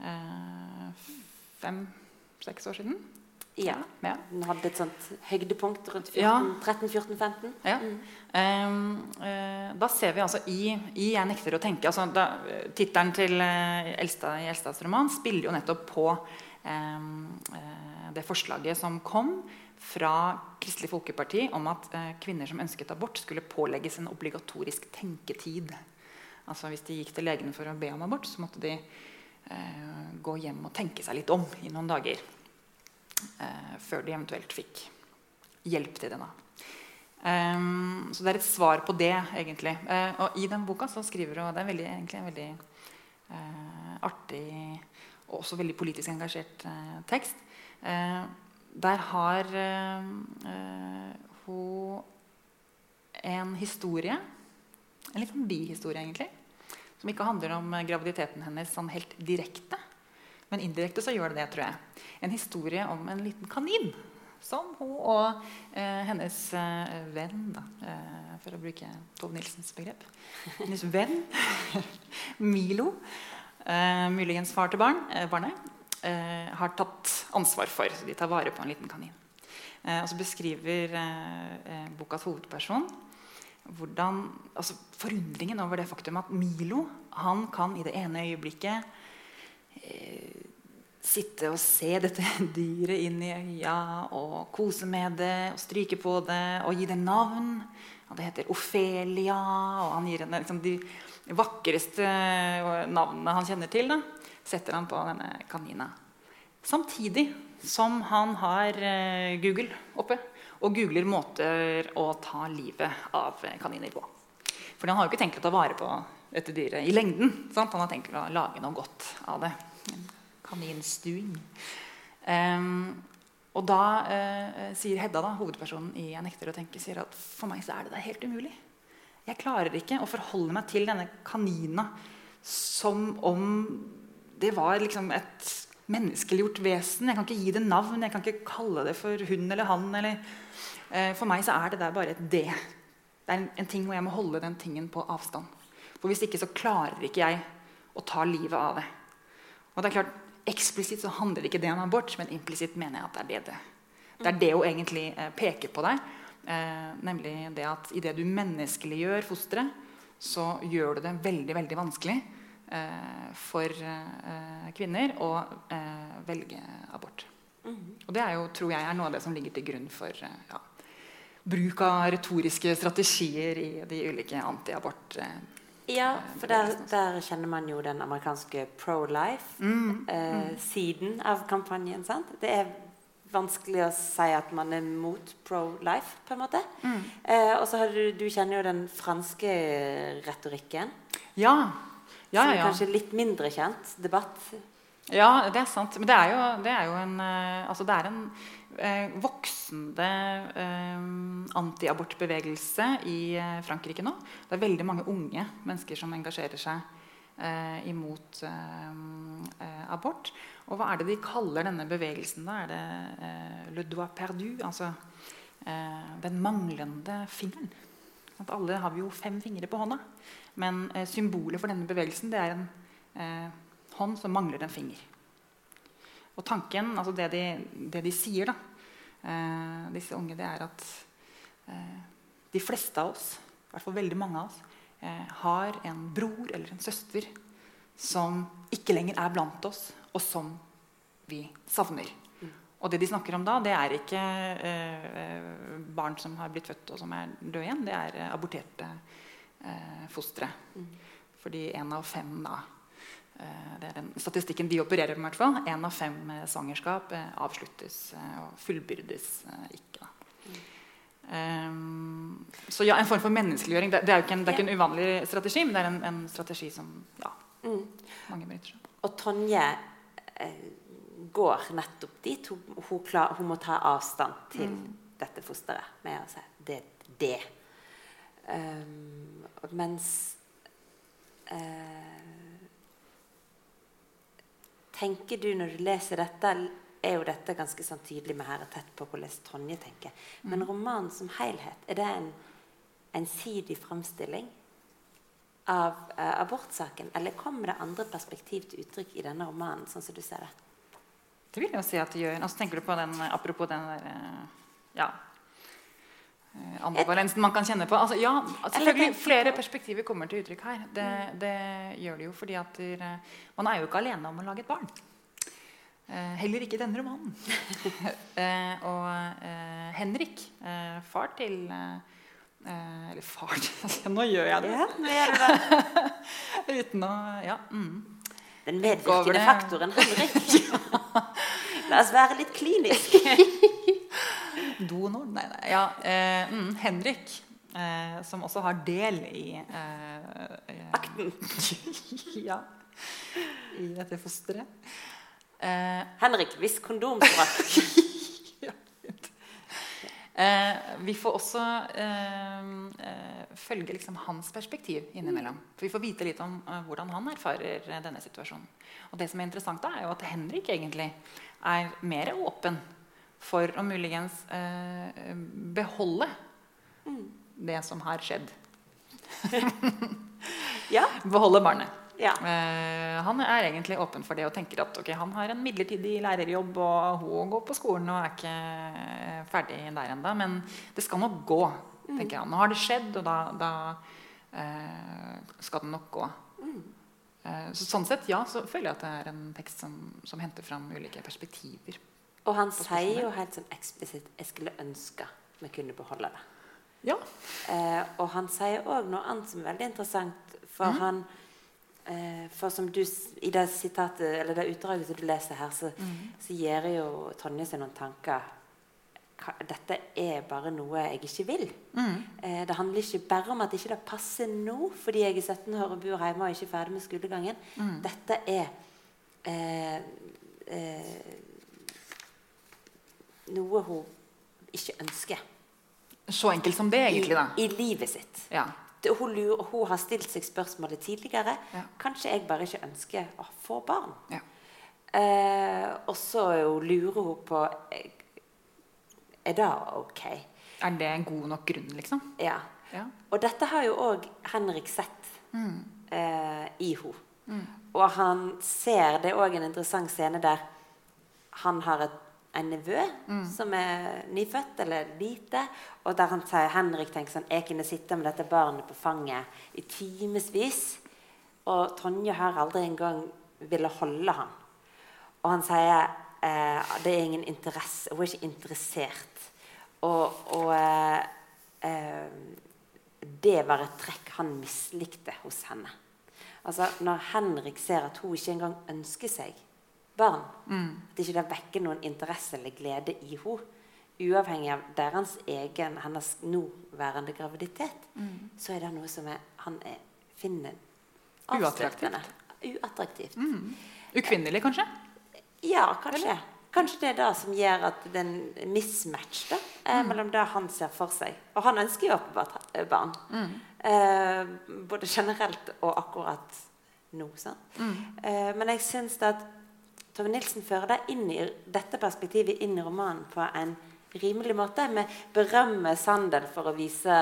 Eh, Fem-seks år siden. Ja. ja. Hun hadde et sånt høydepunkt rundt 13-14-15. Ja. Mm. eh, da ser vi altså i, i 'Jeg nekter å tenke' altså Tittelen til eh, Elstad i Elstads roman spiller jo nettopp på eh, det forslaget som kom fra Kristelig Folkeparti om at eh, kvinner som ønsket abort, skulle pålegges en obligatorisk tenketid. Altså Hvis de gikk til legen for å be om abort, så måtte de eh, gå hjem og tenke seg litt om i noen dager. Eh, før de eventuelt fikk hjelp til det. Ehm, så det er et svar på det, egentlig. Eh, og i den boka så skriver hun Det er veldig, egentlig en veldig eh, artig og også veldig politisk engasjert tekst. Der har hun en historie, en litt sånn bihistorie, egentlig, som ikke handler om graviditeten hennes sånn helt direkte. Men indirekte så gjør det det, tror jeg. En historie om en liten kanin som hun og eh, hennes eh, venn, da, eh, for å bruke Tove Nilsens begrep [laughs] Hennes venn [laughs] Milo, eh, muligens far til barn, eh, barnet, eh, har tatt ansvar for. Så de tar vare på en liten kanin. Eh, og så beskriver bokas hovedperson hvordan, altså forundringen over det faktum at Milo han kan i det ene øyeblikket eh, sitte og se dette [laughs] dyret inn i øya og kose med det og stryke på det og gi det navn. Og det heter Ofelia, og han gir henne liksom, de vakreste navnene han kjenner til. Da, setter han på denne kanina. Samtidig som han har eh, Google oppe og googler måter å ta livet av eh, kaniner på. For han har jo ikke tenkt å ta vare på dette dyret i lengden. Sant? Han har tenkt å lage noe godt av det. Kaninstuing. Um, og da uh, sier Hedda, da, hovedpersonen i 'Jeg nekter å tenke', sier at for meg så er det da helt umulig. Jeg klarer ikke å forholde meg til denne kanina som om det var liksom et menneskeliggjort vesen. Jeg kan ikke gi det navn, jeg kan ikke kalle det for hun eller han. Eller, uh, for meg så er det der bare et det. Det er en ting hvor jeg må holde den tingen på avstand. For hvis ikke så klarer ikke jeg å ta livet av det. Og det er klart, Eksplisitt så handler ikke det om abort, men implisitt mener jeg at det er det det, det, er det hun egentlig eh, peker på der. Eh, nemlig det at idet du menneskeliggjør fosteret, så gjør du det veldig veldig vanskelig eh, for kvinner å velge abort. Og det er jo, tror jeg er noe av det som ligger til grunn for ja, bruk av retoriske strategier i de ulike antiabort eh, Ja, for der, der kjenner man jo den amerikanske pro-life-siden av kampanjen. sant? Det er vanskelig å si at man er mot pro-life, på en måte. Eh, og så har du, du kjenner jo den franske retorikken, Ja. Ja, som ja, er ja. kanskje litt mindre kjent debatt. Ja, det er sant. Men det er jo, det er jo en eh, Altså, det er en eh, voksende eh, antiabortbevegelse i eh, Frankrike nå. Det er veldig mange unge mennesker som engasjerer seg eh, imot eh, eh, abort. Og hva er det de kaller denne bevegelsen? da? Er det eh, le doigt perdu? Altså eh, den manglende fingeren. At alle har vi jo fem fingre på hånda. Men eh, symbolet for denne bevegelsen det er en eh, hånd som mangler en finger. Og tanken, altså det de, det de sier, da, eh, disse unge, det er at eh, de fleste av oss, i hvert fall veldig mange av oss, eh, har en bror eller en søster som ikke lenger er blant oss, og som vi savner. Og det de snakker om da, det er ikke eh, barn som har blitt født og som er døde igjen. Det er aborterte eh, fostre. Fordi én av fem da Det er den statistikken de opererer med. hvert fall. Én av fem eh, svangerskap eh, avsluttes eh, og fullbyrdes eh, ikke. Ehm, så ja, en form for menneskeliggjøring. Det, det er jo ikke en, det er ikke en uvanlig strategi, men det er en, en strategi som ja, mange benytter seg. Og Tonje eh, går nettopp dit. Hun, hun, klar, hun må ta avstand til dette fosteret med å si det er det. Um, mens eh, Tenker du når du leser dette er jo dette ganske sånn tydelig med her og tett på hvordan Tonje tenker. Men romanen som helhet, er det en ensidig framstilling av uh, abortsaken? Eller kommer det andre perspektiv til uttrykk i denne romanen, sånn som du ser det? Det vil jeg jo si at det gjør. Altså, tenker du på den, Apropos den der eh, ja, ambivalensen man kan kjenne på. Altså, ja, selvfølgelig Flere perspektiver kommer til uttrykk her. Det, det gjør det jo fordi at man er jo ikke alene om å lage et barn. Eh, heller ikke i denne romanen. [laughs] eh, og eh, Henrik, eh, far til eh, eh, Eller far til [laughs] Nå gjør jeg det! [laughs] Uten å Ja. Mm. Den medvirkende faktoren Henrik. La oss være litt klinisk. Donor? Nei, nei. Ja, eh, mm, Henrik, eh, som også har del i eh, Akten. [laughs] ja. I dette fosteret. Eh, Henrik, hvis kondomsprakk. [laughs] ja, fint. Eh, vi får også eh, eh, følge liksom hans perspektiv innimellom. For vi får vite litt om eh, hvordan han erfarer denne situasjonen. Og det som er interessant da, er jo at Henrik egentlig er mer åpen for å muligens eh, beholde det som har skjedd. [laughs] Ja. Beholde barnet. ja. Eh, han er egentlig åpen for det og tenker at okay, han har en midlertidig lærerjobb, og hun går på skolen og er ikke eh, ferdig der ennå. Men det skal nok gå. tenker han. Nå har det skjedd, og da, da eh, skal det nok gå. Eh, så sånn sett, ja, så føler jeg at det er en tekst som, som henter fram ulike perspektiver. Og han sier jo helt sånn eksplisitt 'Jeg skulle ønske vi kunne beholde det'. Ja. Eh, og han sier òg noe annet som er veldig interessant. For han eh, For som du I det sitatet, eller det utdraget som du leser her, så, så gir jo Tonje seg noen tanker. Dette er bare noe jeg ikke vil. Eh, det handler ikke bare om at ikke det passer nå, fordi jeg er 17 år og bor hjemme og ikke er ferdig med skolegangen. Dette er eh, eh, noe hun ikke ønsker Så enkelt som det, egentlig. da. i, i livet sitt. Ja. Det, hun, lurer, hun har stilt seg spørsmålet tidligere. Ja. Kanskje jeg bare ikke ønsker å få barn. Ja. Eh, og så lurer hun på Er det ok? Er det en god nok grunn, liksom? Ja. Ja. Og dette har jo òg Henrik sett Mm. eh, i henne. Og han ser Det er òg en interessant scene der han har et, en nevø som er nyfødt eller lite, og der han sier Henrik tenker sånn Jeg kunne sitte med dette barnet på fanget i timevis, og Tonje har aldri engang ville holde han. Og han sier eh, det er ingen interesse, hun er ikke interessert. Og, og eh, eh, det var et trekk han mislikte hos henne. Altså, Når Henrik ser at hun ikke engang ønsker seg barn, at ikke det vekker noen interesse eller glede i henne, uavhengig av deres egen, hennes nåværende graviditet, så er det noe som er, han er, finner avstøtende. Uattraktivt. Ukvinnelig, kanskje? Ja, kanskje. Kanskje det er det som gjør at det er en mismatch da, eh, mellom det han ser for seg. Og han ønsker jo åpenbart barn. barn. Eh, både generelt og akkurat nå. sant? Eh, men jeg syns at Tove Nilsen fører deg inn i, dette perspektivet inn i romanen på en rimelig måte. Med berømme Sandel for å vise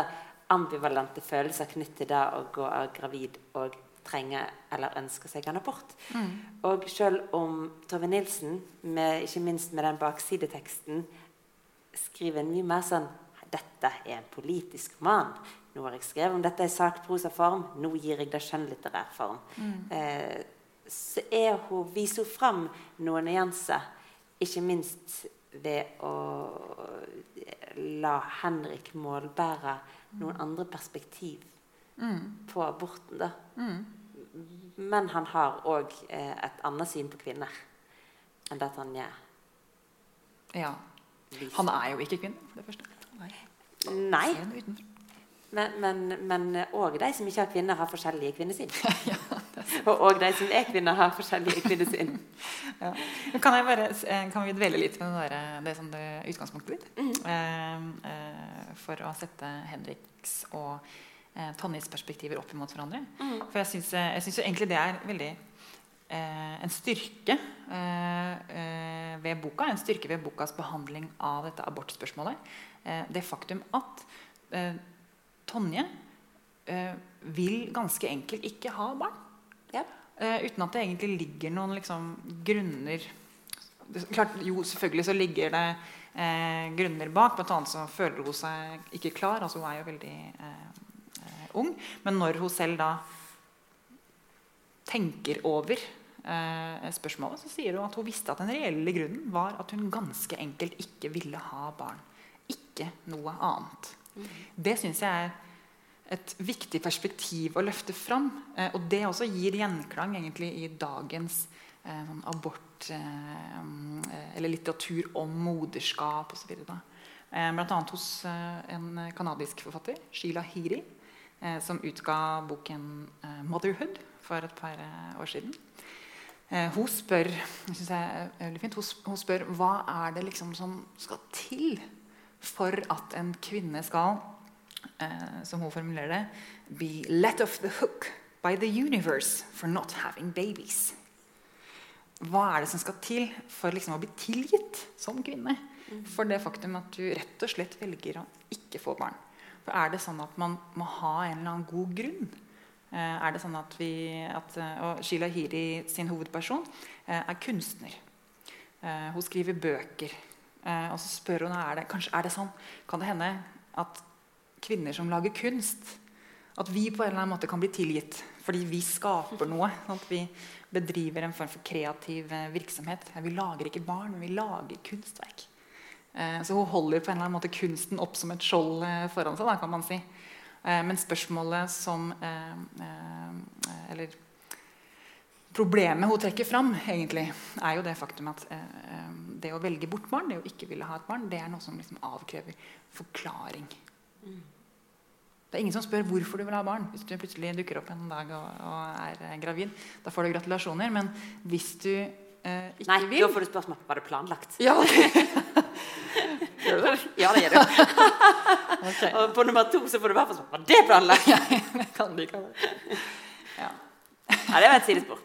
ambivalente følelser knyttet til det å gå av gravid og trenge eller ønske seg en abort. Og selv om Tove Nilsen, med, ikke minst med den baksideteksten, skriver en mye mer sånn Dette er en politisk roman. Nå har jeg skrevet om dette i sakprosaform. Nå gir jeg det skjønnlitterær form. Eh, så er hun, viser hun fram noen nyanser, ikke minst ved å la Henrik målbære noen andre perspektiv på aborten. da. Men han har òg eh, et annet syn på kvinner enn det Tanje Ja. viser. Han er jo ikke kvinne, for det første. Nei. Nei. Men- men òg de som ikke har kvinner, har forskjellige kvinnesyn. [laughs] Og òg de som er kvinner, har forskjellige kvinnesyn. [laughs] Ja. Kan, bare, eh, kan vi dvele litt ved det, det som det utgangspunktet ditt? Eh, eh, for å sette Henriks og eh, Tonjes perspektiver opp imot hverandre. For jeg syns, jeg syns jo egentlig det er veldig eh, en styrke eh, eh, ved boka. En styrke ved bokas behandling av dette abortspørsmålet. Eh, det faktum at eh, Tonje eh, vil ganske enkelt ikke ha barn. Ja. Eh, uten at det egentlig ligger noen liksom, grunner det, klart, Jo, selvfølgelig så ligger det eh, grunner bak. Blant annet så føler hun seg ikke klar. altså Hun er jo veldig eh, eh, ung. Men når hun selv da tenker over eh, spørsmålet, så sier hun at hun visste at den reelle grunnen var at hun ganske enkelt ikke ville ha barn. Ikke noe annet. Det syns jeg er et viktig perspektiv å løfte fram. Eh, og det også gir gjenklang egentlig i dagens eh, sånn abort eh, Eller litteratur om moderskap osv. Blant annet hos en kanadisk forfatter, Sheila Hiri, som utga boken 'Motherhood' for et par år siden. Hun spør jeg jeg hun spør hva er det liksom som skal til for at en kvinne skal eh, som hun formulerer det, be let off the hook by the universe for not having babies. Hva er det som skal til for liksom å bli tilgitt som kvinne? For det faktum at du rett og slett velger å ikke få barn. For Er det sånn at man må ha en eller annen god grunn? Eh, er det sånn at vi, at, eh, og Sheila Hiri sin hovedperson eh, er kunstner. Hun skriver bøker. Eh, og så spør hun er det, kanskje er det sånn, kan det hende at kvinner som lager kunst At vi på en eller annen måte kan bli tilgitt fordi vi skaper noe. [laughs] Sånn at vi bedriver en form for kreativ eh, virksomhet. Vi lager ikke barn, men vi lager kunstverk. Eh, så hun holder på en eller annen måte kunsten opp som et skjold foran seg. Kan man si. Men spørsmålet som Eller problemet hun trekker fram, egentlig, er jo det faktum at det å velge bort barn, det å ikke ville ha et barn, det er noe som liksom avkrever forklaring. Det er ingen som spør hvorfor du vil ha barn. Hvis du plutselig dukker opp en dag og, og er gravid, da får du gratulasjoner. Men hvis du eh, ikke Nei, vil da får du spørsmål var det planlagt. ja, [laughs] Gjør du det? Ja, det gjør det. [laughs] Og på nummer to så får du bare spørsmål var det planlagt. ja, Det kan du ikke ha. Ja. Ja, det var et sidespor.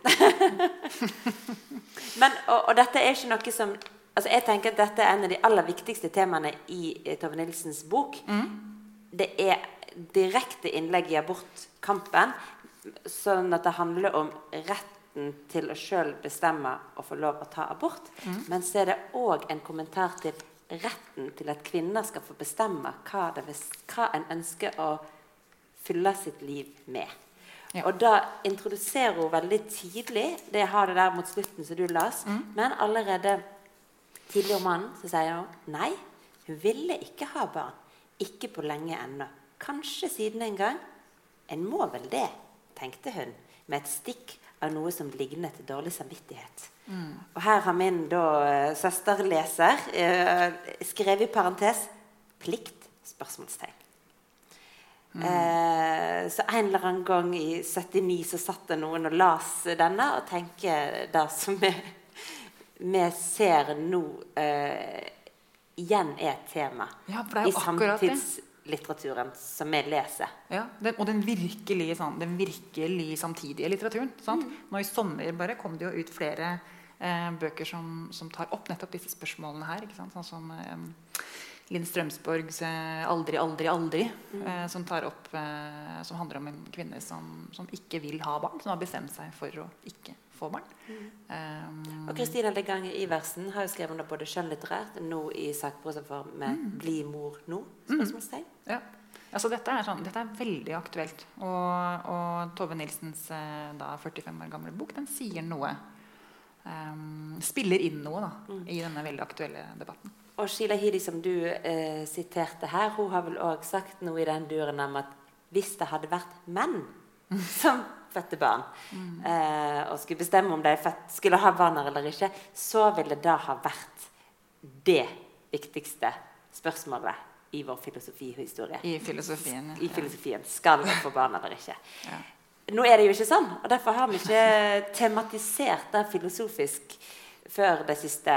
[laughs] Men, og, og dette er ikke noe som altså Jeg tenker at dette er en av de aller viktigste temaene i eh, Tove Nilsens bok. Det er direkte innlegg i abortkampen, sånn at det handler om retten til å sjøl bestemme og få lov å ta abort. Men så er det òg en kommentar til retten til at kvinner skal få bestemme hva, vil- hva en ønsker å fylle sitt liv med. Ja. Og da introduserer hun veldig tidlig Det jeg har det der mot slutten som du las. Men allerede om mannen så sier hun nei. Hun ville ikke ha barn. Ikke på lenge ennå. Kanskje siden en gang. En må vel det, tenkte hun, med et stikk av noe som lignet dårlig samvittighet. Og her har min da eh, søsterleser eh, skrevet i parentes 'plikt?' spørsmålstegn. Eh, så en eller annen gang i 79 så satt det noen og las denne og tenker det som vi, vi ser nå eh, igjen er et tema Ja, i samtidslitteraturen som vi leser. Ja, den, Og den virkelig, sånn, den virkelig samtidige litteraturen. Sant? Nå I sommer bare kom det jo ut flere eh, bøker som, som tar opp nettopp disse spørsmålene her. Sånn som eh, Linn Strømsborgs eh, 'Aldri, aldri, aldri', eh, som, tar opp, eh, som handler om en kvinne som, som ikke vil ha barn. Som har bestemt seg for å ikke barn. Um, Og Kristina Legange Iversen har jo skrevet under både skjønnlitterært nå i sakprosaform med 'Bli mor nå?' spørsmålstegn. Ja. Altså, dette, er sånn, dette er veldig aktuelt. Og, og Tove Nilsens eh, da 45 år gamle bok den sier noe. Um, spiller inn noe da, i denne veldig aktuelle debatten. Og Sheila Hidi, som du eh, siterte her, hun har vel òg sagt noe i den duren om at hvis det hadde vært menn [laughs] som fødte barn, eh, og skulle bestemme om de fett skulle ha barn eller ikke, så ville det ha vært det viktigste spørsmålet i vår filosofihistorie. I filosofien. I filosofien. Skal vi få barn eller ikke? Ja. Nå er det jo ikke sånn, og derfor har vi ikke tematisert det filosofisk før de siste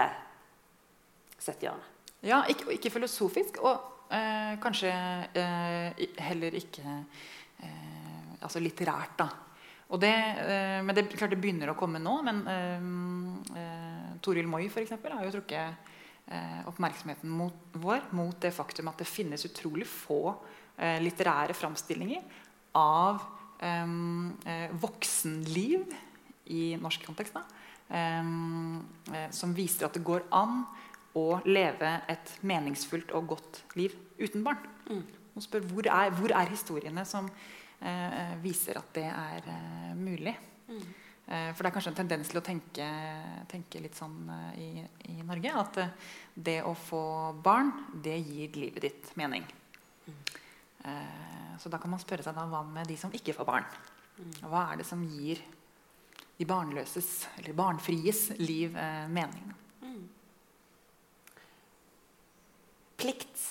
70 årene. Ja, ikke, ikke filosofisk, og eh, kanskje eh, heller ikke eh, altså litterært. da. Og det, eh, men det, klart det begynner å komme nå. Men eh, eh, Toril Moi for eksempel, har jo trukket eh, oppmerksomheten mot, vår mot det faktum at det finnes utrolig få eh, litterære framstillinger av eh, voksenliv i norsk kontekst. som viser at det går an å leve et meningsfullt og godt liv uten barn. Mm. spør hvor er, hvor er historiene som viser at det er eh, mulig. Mm. for det er kanskje en tendens til å tenke, tenke litt sånn eh, i, i Norge at eh, det å få barn, det gir livet ditt mening. Mm. så da kan man spørre seg da, hva med de som ikke får barn? Hva er det som gir de barnløses, eller barnfries, liv mening? Mm. Plikt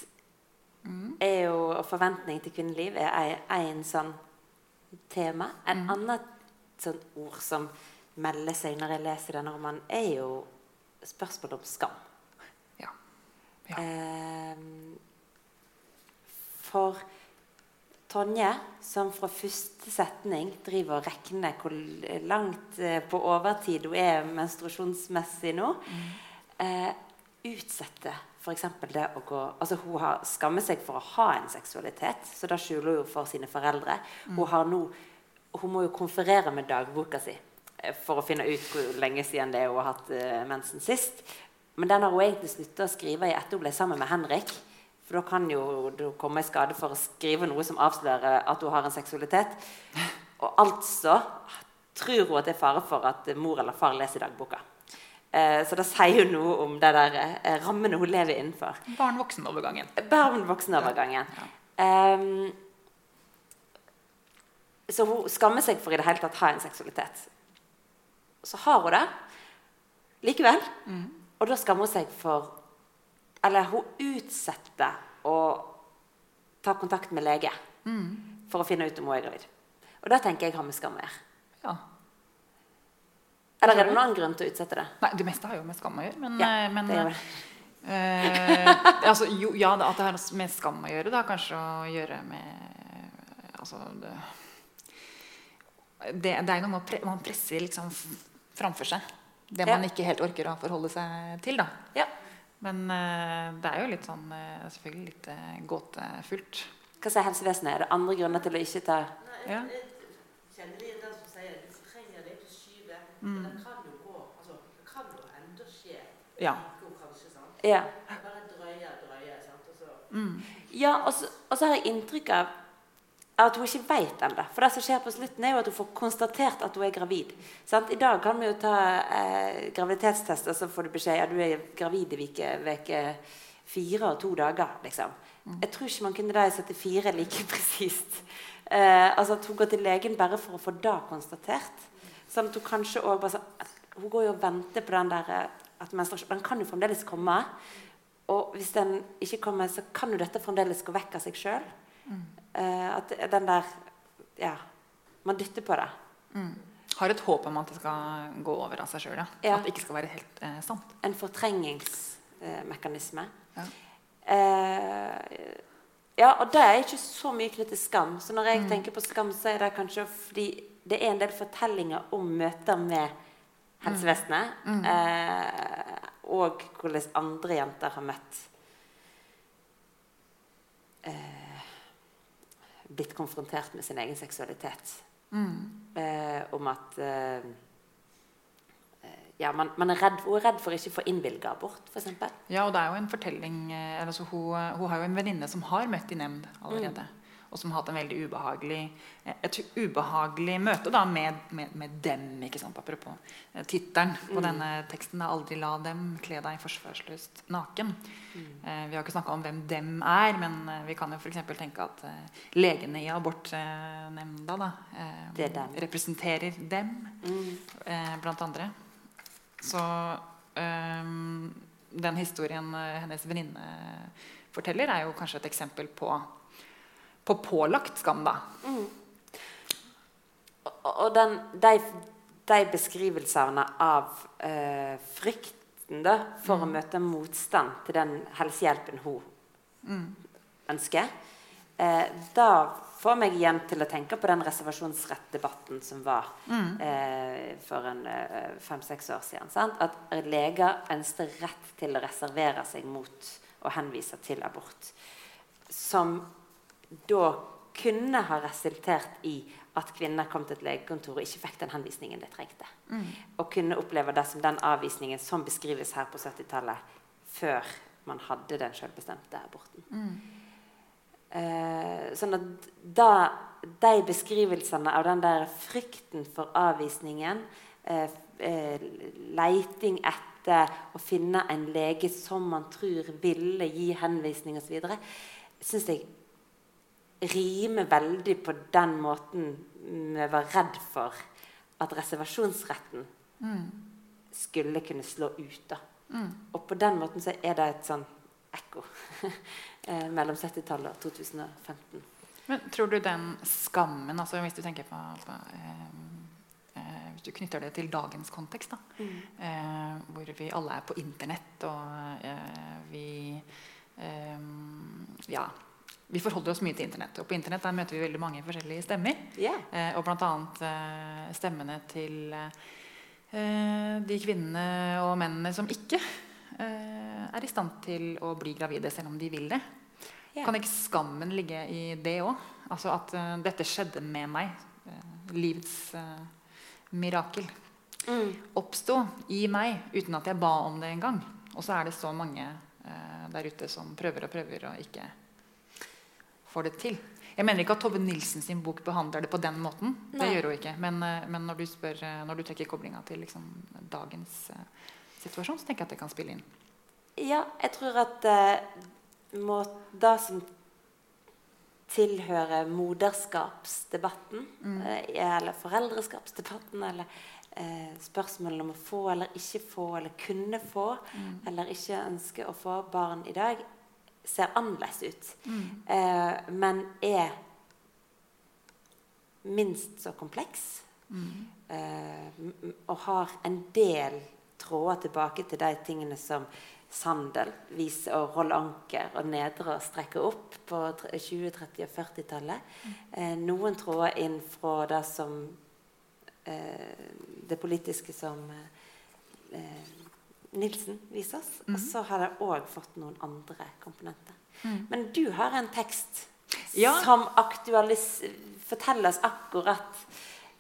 er jo, og forventning til kvinneliv er én sånn tema. En annet sånn ord som melder seg når jeg leser denne romanen, er jo spørsmålet om skam. Ja. ja. Eh, for Tonje, som fra første setning driver og regner hvor langt eh, på overtid hun er menstruasjonsmessig nå, eh, utsetter f.eks. det å gå altså Hun har skammer seg for å ha en seksualitet, så da skjuler hun jo for sine foreldre. Hun, har nå, hun må jo konferere med dagboka si eh, for å finne ut hvor lenge siden det er hun har hatt uh, mensen sist. Men den har hun egentlig slutta å skrive i etter hun ble sammen med Henrik. For da kan jo du komme i skade for å skrive noe som avslører at hun har en seksualitet. Og altså tror hun at det er fare for at mor eller far leser dagboka. Eh, så det sier jo noe om det der eh, rammene hun lever innenfor. Barn-voksen-overgangen. Barn-voksenovergangen. Ehm, så hun skammer seg for i det hele tatt ha en seksualitet. Så har hun det likevel. Og da skammer hun seg for Eller hun utsetter å ta kontakt med lege for å finne ut om hun er gravid. Og det tenker jeg har med skam å gjøre. Ja. Eller er det noen grunn til å utsette det? Nei, det meste har jo med skam å gjøre. Men, Ja, eh, men det gjør det. eh, altså, jo, ja, det- at det har med skam å gjøre, det har kanskje å gjøre med Altså det, det, det er noe med å pre, Man presser liksom framfor seg det man Ja. ikke helt orker å forholde seg til. da Ja. Men eh, det er jo litt sånn eh, selvfølgelig litt eh, gåtefullt. Hva sier helsevesenet? Er det andre grunner til å ikke ta Ja. kjenner igjen den som sier du trenger det ikke skyve. Men det kan jo gå altså, Det kan jo enda skje. Ja. Kanskje, sant? Ja. Bare drøye, drøye. Sant? Og så Ja, og så, og så har jeg inntrykk av at hun ikke vet ennå. For det som skjer på slutten, er jo at hun får konstatert at hun er gravid. Sant? I dag kan vi jo ta eh, graviditetstest, og så får du beskjed ja, du er gravid i veke fire og to dager. liksom. Jeg tror ikke man kunne det i 74 like [laughs] presist. Eh, altså at hun går til legen bare for å få det konstatert. Sånn at hun kanskje òg bare sånn, Hun går jo og venter på den der eh, at menstruasjon Den kan jo fremdeles komme. Og hvis den ikke kommer, så kan jo dette fremdeles gå vekk av seg sjøl. at den der Ja. Man dytter på det. Har et håp om at det skal gå over av seg sjøl. Ja. Ja. At det ikke skal være helt eh, sant. En fortrengningsmekanisme. Ja. Uh, Ja, og det er ikke så mye knyttet til skam. Så når jeg tenker på skam, så er det kanskje fordi det er en del fortellinger om møter med helsevesenet. Eh, og hvordan andre jenter har møtt eh, Blitt konfrontert med sin egen seksualitet. Eh, om at eh, eh, ja, man, man er redd, hun er redd for ikke å få innvilga abort, f.eks. Ja, og det er jo en fortelling eh, altså hun, hun har jo en venninne som har møtt i nemnd allerede. Og som har hatt en veldig ubehagelig eh, et ubehagelig møte da med, med, med dem. ikke sant, Apropos eh, tittelen på denne teksten. Da, 'Aldri la dem kle deg forsvarsløst naken'. Eh, vi har ikke snakka om hvem 'dem' er, men eh, vi kan jo f.eks. tenke at eh, legene i abortnemnda da, eh, er dem. representerer dem, eh, blant andre. Så øhm, den historien hennes venninne forteller, er jo kanskje et eksempel på, på pålagt skam, da. Og, og den, de, de beskrivelsene av eh, frykten da, for å møte motstand til den helsehjelpen hun ønsker, eh, da får meg igjen til å tenke på den reservasjonsrettdebatten som var eh, for en eh, fem-seks år siden. Sant? At leger ønsker rett til å reservere seg mot å henvise til abort. Som da kunne ha resultert i at kvinner kom til et legekontor og ikke fikk den henvisningen de trengte. Og kunne oppleve det som den avvisningen som beskrives her på 70-tallet, før man hadde den selvbestemte aborten. Eh, sånn at da, de beskrivelsene av den der frykten for avvisningen, eh, eh, leiting etter å finne en lege som man tror ville gi henvisning osv., syns jeg rimer veldig på den måten vi var redd for at reservasjonsretten skulle kunne slå ut. da. Og på den måten så er det et sånn ekko [laughs] eh, mellom 70-tallet og 2015. Men tror du den skammen, altså hvis du tenker på, på eh, eh, Hvis du knytter det til dagens kontekst, da, eh, hvor vi alle er på internett, og eh, vi eh, Ja. Vi forholder oss mye til internett. Og på internett der møter vi veldig mange forskjellige stemmer. Yeah. Eh, og bl.a. Eh, stemmene til eh, de kvinnene og mennene som ikke eh, er i stand til å bli gravide selv om de vil det. Yeah. Kan ikke skammen ligge i det òg? Altså at eh, dette skjedde med meg. Eh, livets eh, mirakel. Oppsto i meg uten at jeg ba om det engang. Og så er det så mange eh, der ute som prøver og prøver og ikke får det til. Jeg mener ikke at Tove Nilsen sin bok behandler det på den måten. Det gjør hun ikke. Men, eh, men når, du spør, eh, når du trekker koblinga til liksom, dagens uh, situasjon, så tenker jeg at det kan spille inn. Ja, jeg tror at uh, må, det som tilhører moderskapsdebatten, eh, eller foreldreskapsdebatten, eller uh, spørsmålet om å få eller ikke få, eller kunne få, eller ikke ønske å få barn i dag, ser annerledes ut. Eh, men er minst så kompleks. Eh, m- m- og har en del tråder tilbake til de tingene som Sandel viser og Roll Anker og Nedre strekker opp på 20-, 30- og 40-tallet. Eh, noen tråder inn fra det som eh, det politiske som eh, eh, Nilsen viser oss. Og så har det òg fått noen andre komponenter. Men du har en tekst Ja. som oss akkurat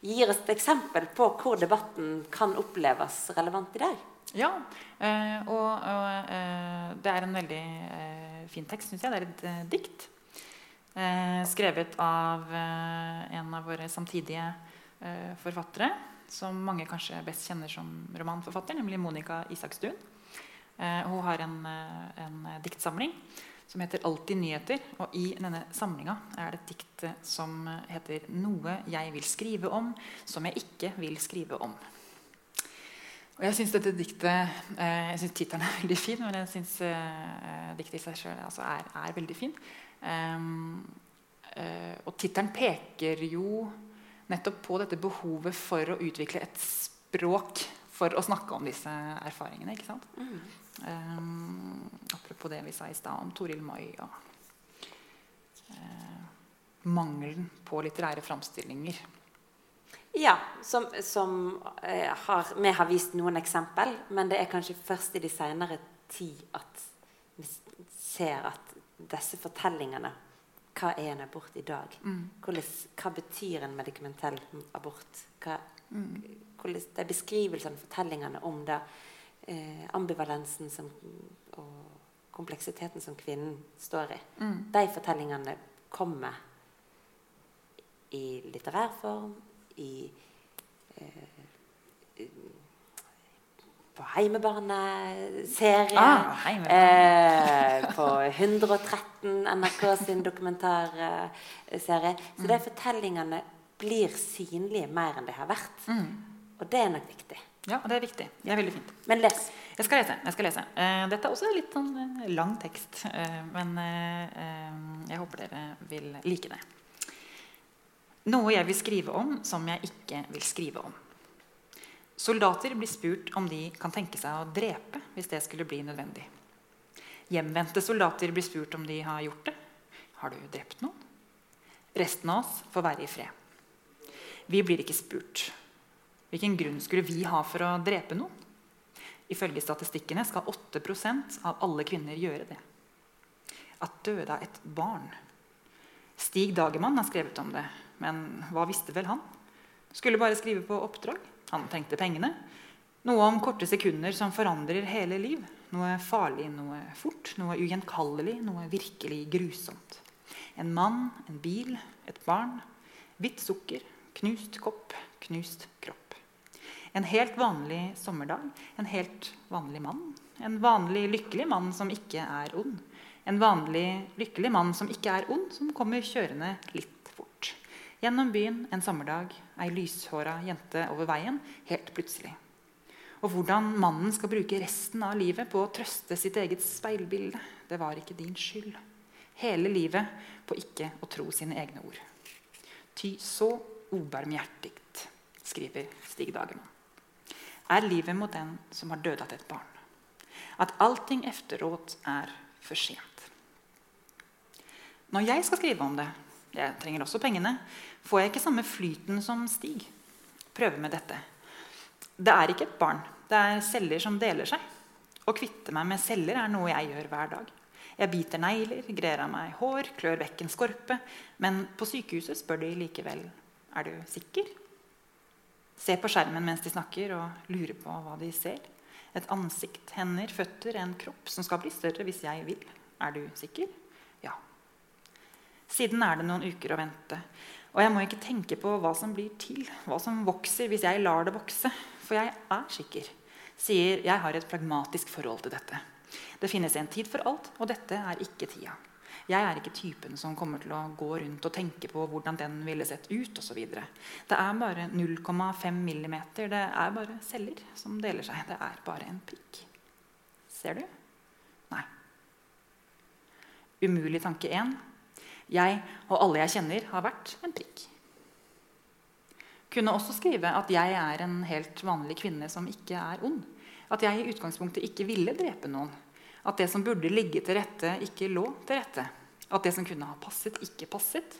Gir oss et eksempel på hvor debatten kan oppleves relevant i dag. Ja, eh, og, og eh, det er en veldig eh, fin tekst, syns jeg. Det er et eh, dikt. Eh, skrevet av eh, en av våre samtidige forfattere, som mange kanskje best kjenner som romanforfatter, nemlig Monica Isakstuen. Eh, hun har en, eh, en diktsamling som heter 'Alltid nyheter'. Og i denne samlinga er det et dikt eh, som heter 'Noe jeg vil skrive om, som jeg ikke vil skrive om'. Og jeg syns dette diktet eh, Jeg syns tittelen er [laughs] veldig fin, men jeg syns eh, diktet i seg sjøl altså er, er veldig fin. Um, og tittelen peker jo nettopp på dette behovet for å utvikle et språk for å snakke om disse erfaringene. ikke sant? Ehm, apropos det vi sa i stad om Toril Moi og mangelen på litterære framstillinger. Ja, som, som uh, har, vi har vist noen eksempel, men det er kanskje først i de senere tid at vi ser at disse fortellingene Hva er en abort i dag? Hvordan, hva betyr en medikamentell abort? Hva, hvordan, det er beskrivelsene, fortellingene om det. Eh, ambivalensen som, og kompleksiteten som kvinnen står i. De fortellingene kommer i litterær form, i eh, på Heimebarnet-serie. Ah, Heimebarnet. eh, på 113 NRK sin dokumentarserie. Så de fortellingene blir synlige mer enn de har vært. Og det er nok viktig. Ja, det er viktig. Det er veldig fint. Men les. Jeg skal lese. jeg skal lese. Eh, dette er også litt sånn eh, lang tekst, eh, men jeg håper dere vil like det. Noe jeg vil skrive om som jeg ikke vil skrive om. Soldater blir spurt om de kan tenke seg å drepe hvis det skulle bli nødvendig. Hjemvendte soldater blir spurt om de har gjort det. Har du drept noen? Resten av oss får være i fred. Vi blir ikke spurt. Hvilken grunn skulle vi ha for å drepe noen? Ifølge statistikkene skal 8% av alle kvinner gjøre det. At døde av et barn. Stig Dagermann har skrevet om det, men hva visste vel han? Skulle bare skrive på oppdrag. Han trengte pengene. Noe om korte sekunder som forandrer hele liv. Noe farlig, noe fort, noe ugjenkallelig, noe virkelig grusomt. En mann, en bil, et barn. Hvitt sukker, knust kopp, knust kropp. En helt vanlig sommerdag, en helt vanlig mann. En vanlig lykkelig mann som ikke er ond. En vanlig lykkelig mann som ikke er ond, som kommer kjørende litt. Gjennom byen en sommerdag, ei lyshåra jente over veien, helt plutselig. Og hvordan mannen skal bruke resten av livet på å trøste sitt eget speilbilde, det var ikke din skyld. Hele livet på ikke å tro sine egne ord. Ty så ubarmhjertig, skriver Stig Dagermann, er livet mot den som har dødat et barn. At allting efteråt er for sent. Når jeg skal skrive om det, jeg trenger også pengene, får jeg ikke samme flyten som Stig. Prøve med dette. Det er ikke et barn. Det er celler som deler seg. Å kvitte meg med celler er noe jeg gjør hver dag. Jeg biter negler, grer av meg hår, klør vekk en skorpe. Men på sykehuset spør de likevel er du sikker. Se på skjermen mens de snakker, og lurer på hva de ser. Et ansikt, hender, føtter, en kropp som skal bli større hvis jeg vil. Er du sikker? Ja. Siden er det noen uker å vente. Og jeg må ikke tenke på hva som blir til, hva som vokser hvis jeg lar det vokse. For jeg er sikker. Sier jeg har et pragmatisk forhold til dette. Det finnes en tid for alt, og dette er ikke tida. Jeg er ikke typen som kommer til å gå rundt og tenke på hvordan den ville sett ut osv. Det er bare 0,5 millimeter. Det er bare celler som deler seg. Det er bare en prikk. Ser du? Nei. Umulig tanke 1. Jeg og alle jeg kjenner, har vært en prikk. Kunne også skrive at jeg er en helt vanlig kvinne som ikke er ond. At jeg i utgangspunktet ikke ville drepe noen. At det som burde ligge til rette, ikke lå til rette. At det som kunne ha passet, ikke passet.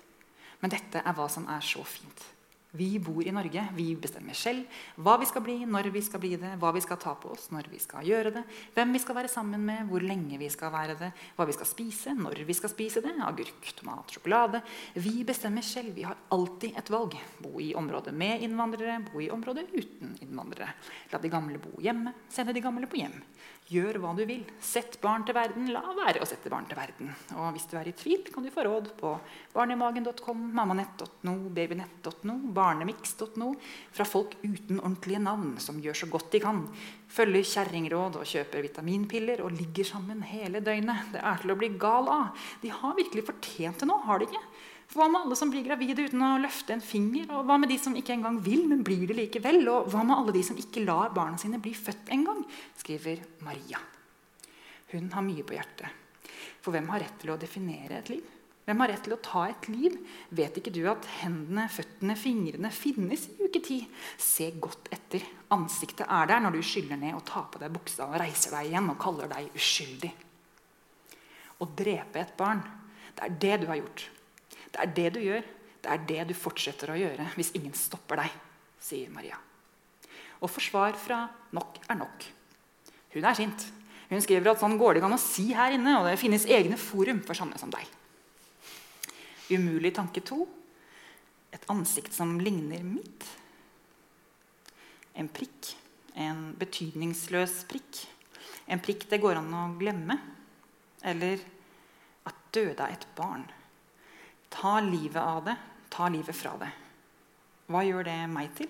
Men dette er hva som er så fint. Vi bor i Norge. Vi bestemmer selv hva vi skal bli, når vi skal bli det, hva vi skal ta på oss, når vi skal gjøre det, hvem vi skal være sammen med, hvor lenge vi skal være det, hva vi skal spise, når vi skal spise det, agurk, tomat, sjokolade. Vi bestemmer selv. Vi har alltid et valg. Bo i området med innvandrere, bo i området uten innvandrere. La de gamle bo hjemme, sende de gamle på hjem. Gjør hva du vil. Sett barn til verden. La være å sette barn til verden. Og hvis du er i tvil, kan du få råd på barnemagen.com, mammanett.no, babynett.no, barnemix.no fra folk uten ordentlige navn som gjør så godt de kan. Følger kjerringråd og kjøper vitaminpiller og ligger sammen hele døgnet. Det er til å bli gal av. De har virkelig fortjent det nå, har de ikke? Hva med alle som blir gravide uten å løfte en finger? Og hva med de som ikke engang vil, men blir det likevel? Og hva med alle de som ikke lar barna sine bli født engang? skriver Maria. Hun har mye på hjertet. For hvem har rett til å definere et liv? Hvem har rett til å ta et liv? Vet ikke du at hendene, føttene, fingrene finnes i uke ti? Se godt etter. Ansiktet er der når du skyller ned og tar på deg buksa og reiser deg igjen og kaller deg uskyldig. Å drepe et barn, det er det du har gjort. Det er det du gjør. Det er det du fortsetter å gjøre hvis ingen stopper deg, sier Maria. Og forsvar fra nok er nok. Hun er sint. Hun skriver at sånn går det ikke an å si her inne, og det finnes egne forum for sånne som deg. Umulig tanke to. Et ansikt som ligner mitt. En prikk. En betydningsløs prikk. En prikk det går an å glemme. Eller at døde er et barn. Ta livet av det, ta livet fra det. Hva gjør det meg til?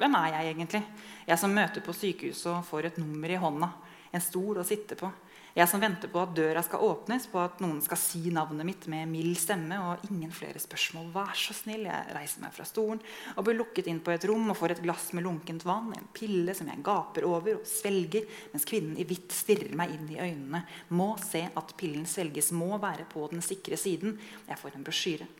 Hvem er jeg egentlig? Jeg som møter på sykehuset og får et nummer i hånda. En stol å sitte på. Jeg som venter på at døra skal åpnes, på at noen skal si navnet mitt med mild stemme. Og ingen flere spørsmål. Vær så snill. Jeg reiser meg fra stolen og blir lukket inn på et rom og får et glass med lunkent vann. En pille som jeg gaper over og svelger, mens kvinnen i hvitt stirrer meg inn i øynene. Må se at pillen svelges. Må være på den sikre siden. Jeg får en brosjyre.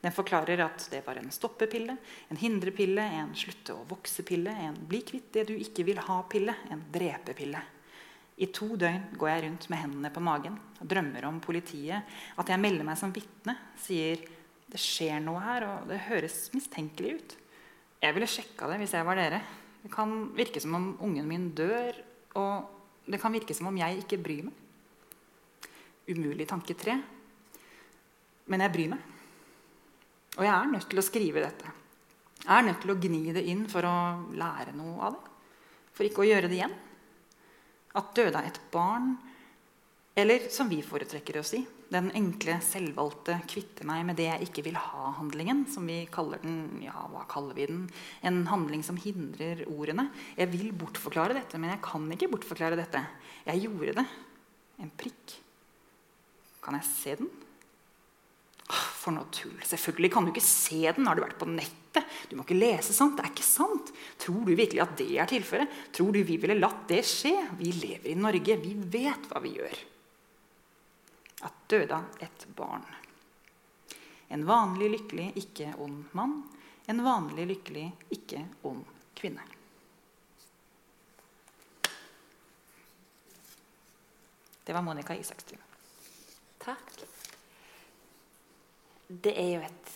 Den forklarer at det var en stoppepille, en hindrepille, en slutte å vokse-pille, en bli kvitt det du ikke vil ha-pille, en drepepille. I to døgn går jeg rundt med hendene på magen og drømmer om politiet. At jeg melder meg som vitne, sier det skjer noe her, og det høres mistenkelig ut. Jeg ville sjekka det hvis jeg var dere. Det kan virke som om ungen min dør, og det kan virke som om jeg ikke bryr meg. Umulig tanke tre. Men jeg bryr meg. Og jeg er nødt til å skrive dette. Jeg er nødt til å gni det inn for å lære noe av det. For ikke å gjøre det igjen. At døde av et barn, eller som vi foretrekker å si, den enkle, selvvalgte 'kvitte meg med det jeg ikke vil ha'-handlingen, som vi kaller den Ja, hva kaller vi den? En handling som hindrer ordene. Jeg vil bortforklare dette, men jeg kan ikke bortforklare dette. Jeg gjorde det. En prikk. Kan jeg se den? For noe tull. Selvfølgelig kan du ikke se den. Har du vært på nettet? Du må ikke lese sånt. Det er ikke sant. Tror du virkelig at det er tilfellet? Tror du vi ville latt det skje? Vi lever i Norge. Vi vet hva vi gjør. At døde et barn. En vanlig lykkelig, ikke ond mann. En vanlig lykkelig, ikke ond kvinne. Det var Monica Isakstuen. Takk. Det er jo et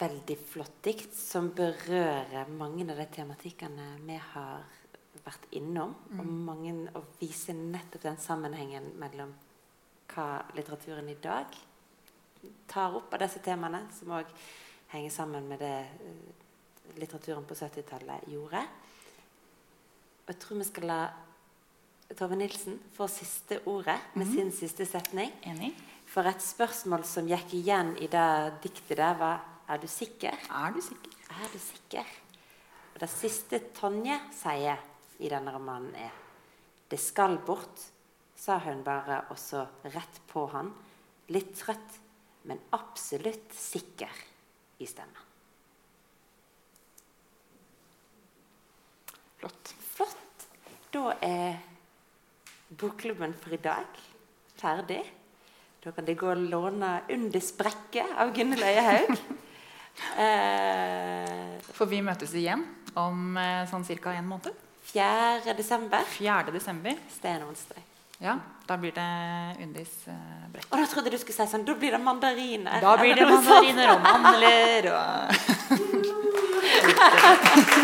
veldig flott dikt som berører mange av de tematikkene vi har vært innom. Og, mange, og viser nettopp den sammenhengen mellom hva litteraturen i dag tar opp av disse temaene, som òg henger sammen med det eh, litteraturen på 70-tallet gjorde. Og jeg tror vi skal la Tove Nilsen få siste ordet med sin siste setning. Enig? For et spørsmål som gikk igjen i det diktet der, var Er du sikker? Er du sikker? Er du sikker? Og det siste Tonje sier i denne romanen, er Det skal bort, sa hun bare også rett på han. Litt trøtt, men absolutt sikker i stemmen. Flott. Flott. Da er bokklubben for i dag ferdig. Da kan de gå og låne 'Under sprekket' av Gunhild Øyehaug. [laughs] eh, For vi møtes igjen om eh, sånn ca. en måned. 4. desember. 4. desember. Det er en onsdag. Ja, da blir det Undis eh, brekk. Og da trodde jeg du skulle si sånn Da blir det mandariner. Da blir det Eller noe sånt. mandariner og mandler og [laughs] [laughs]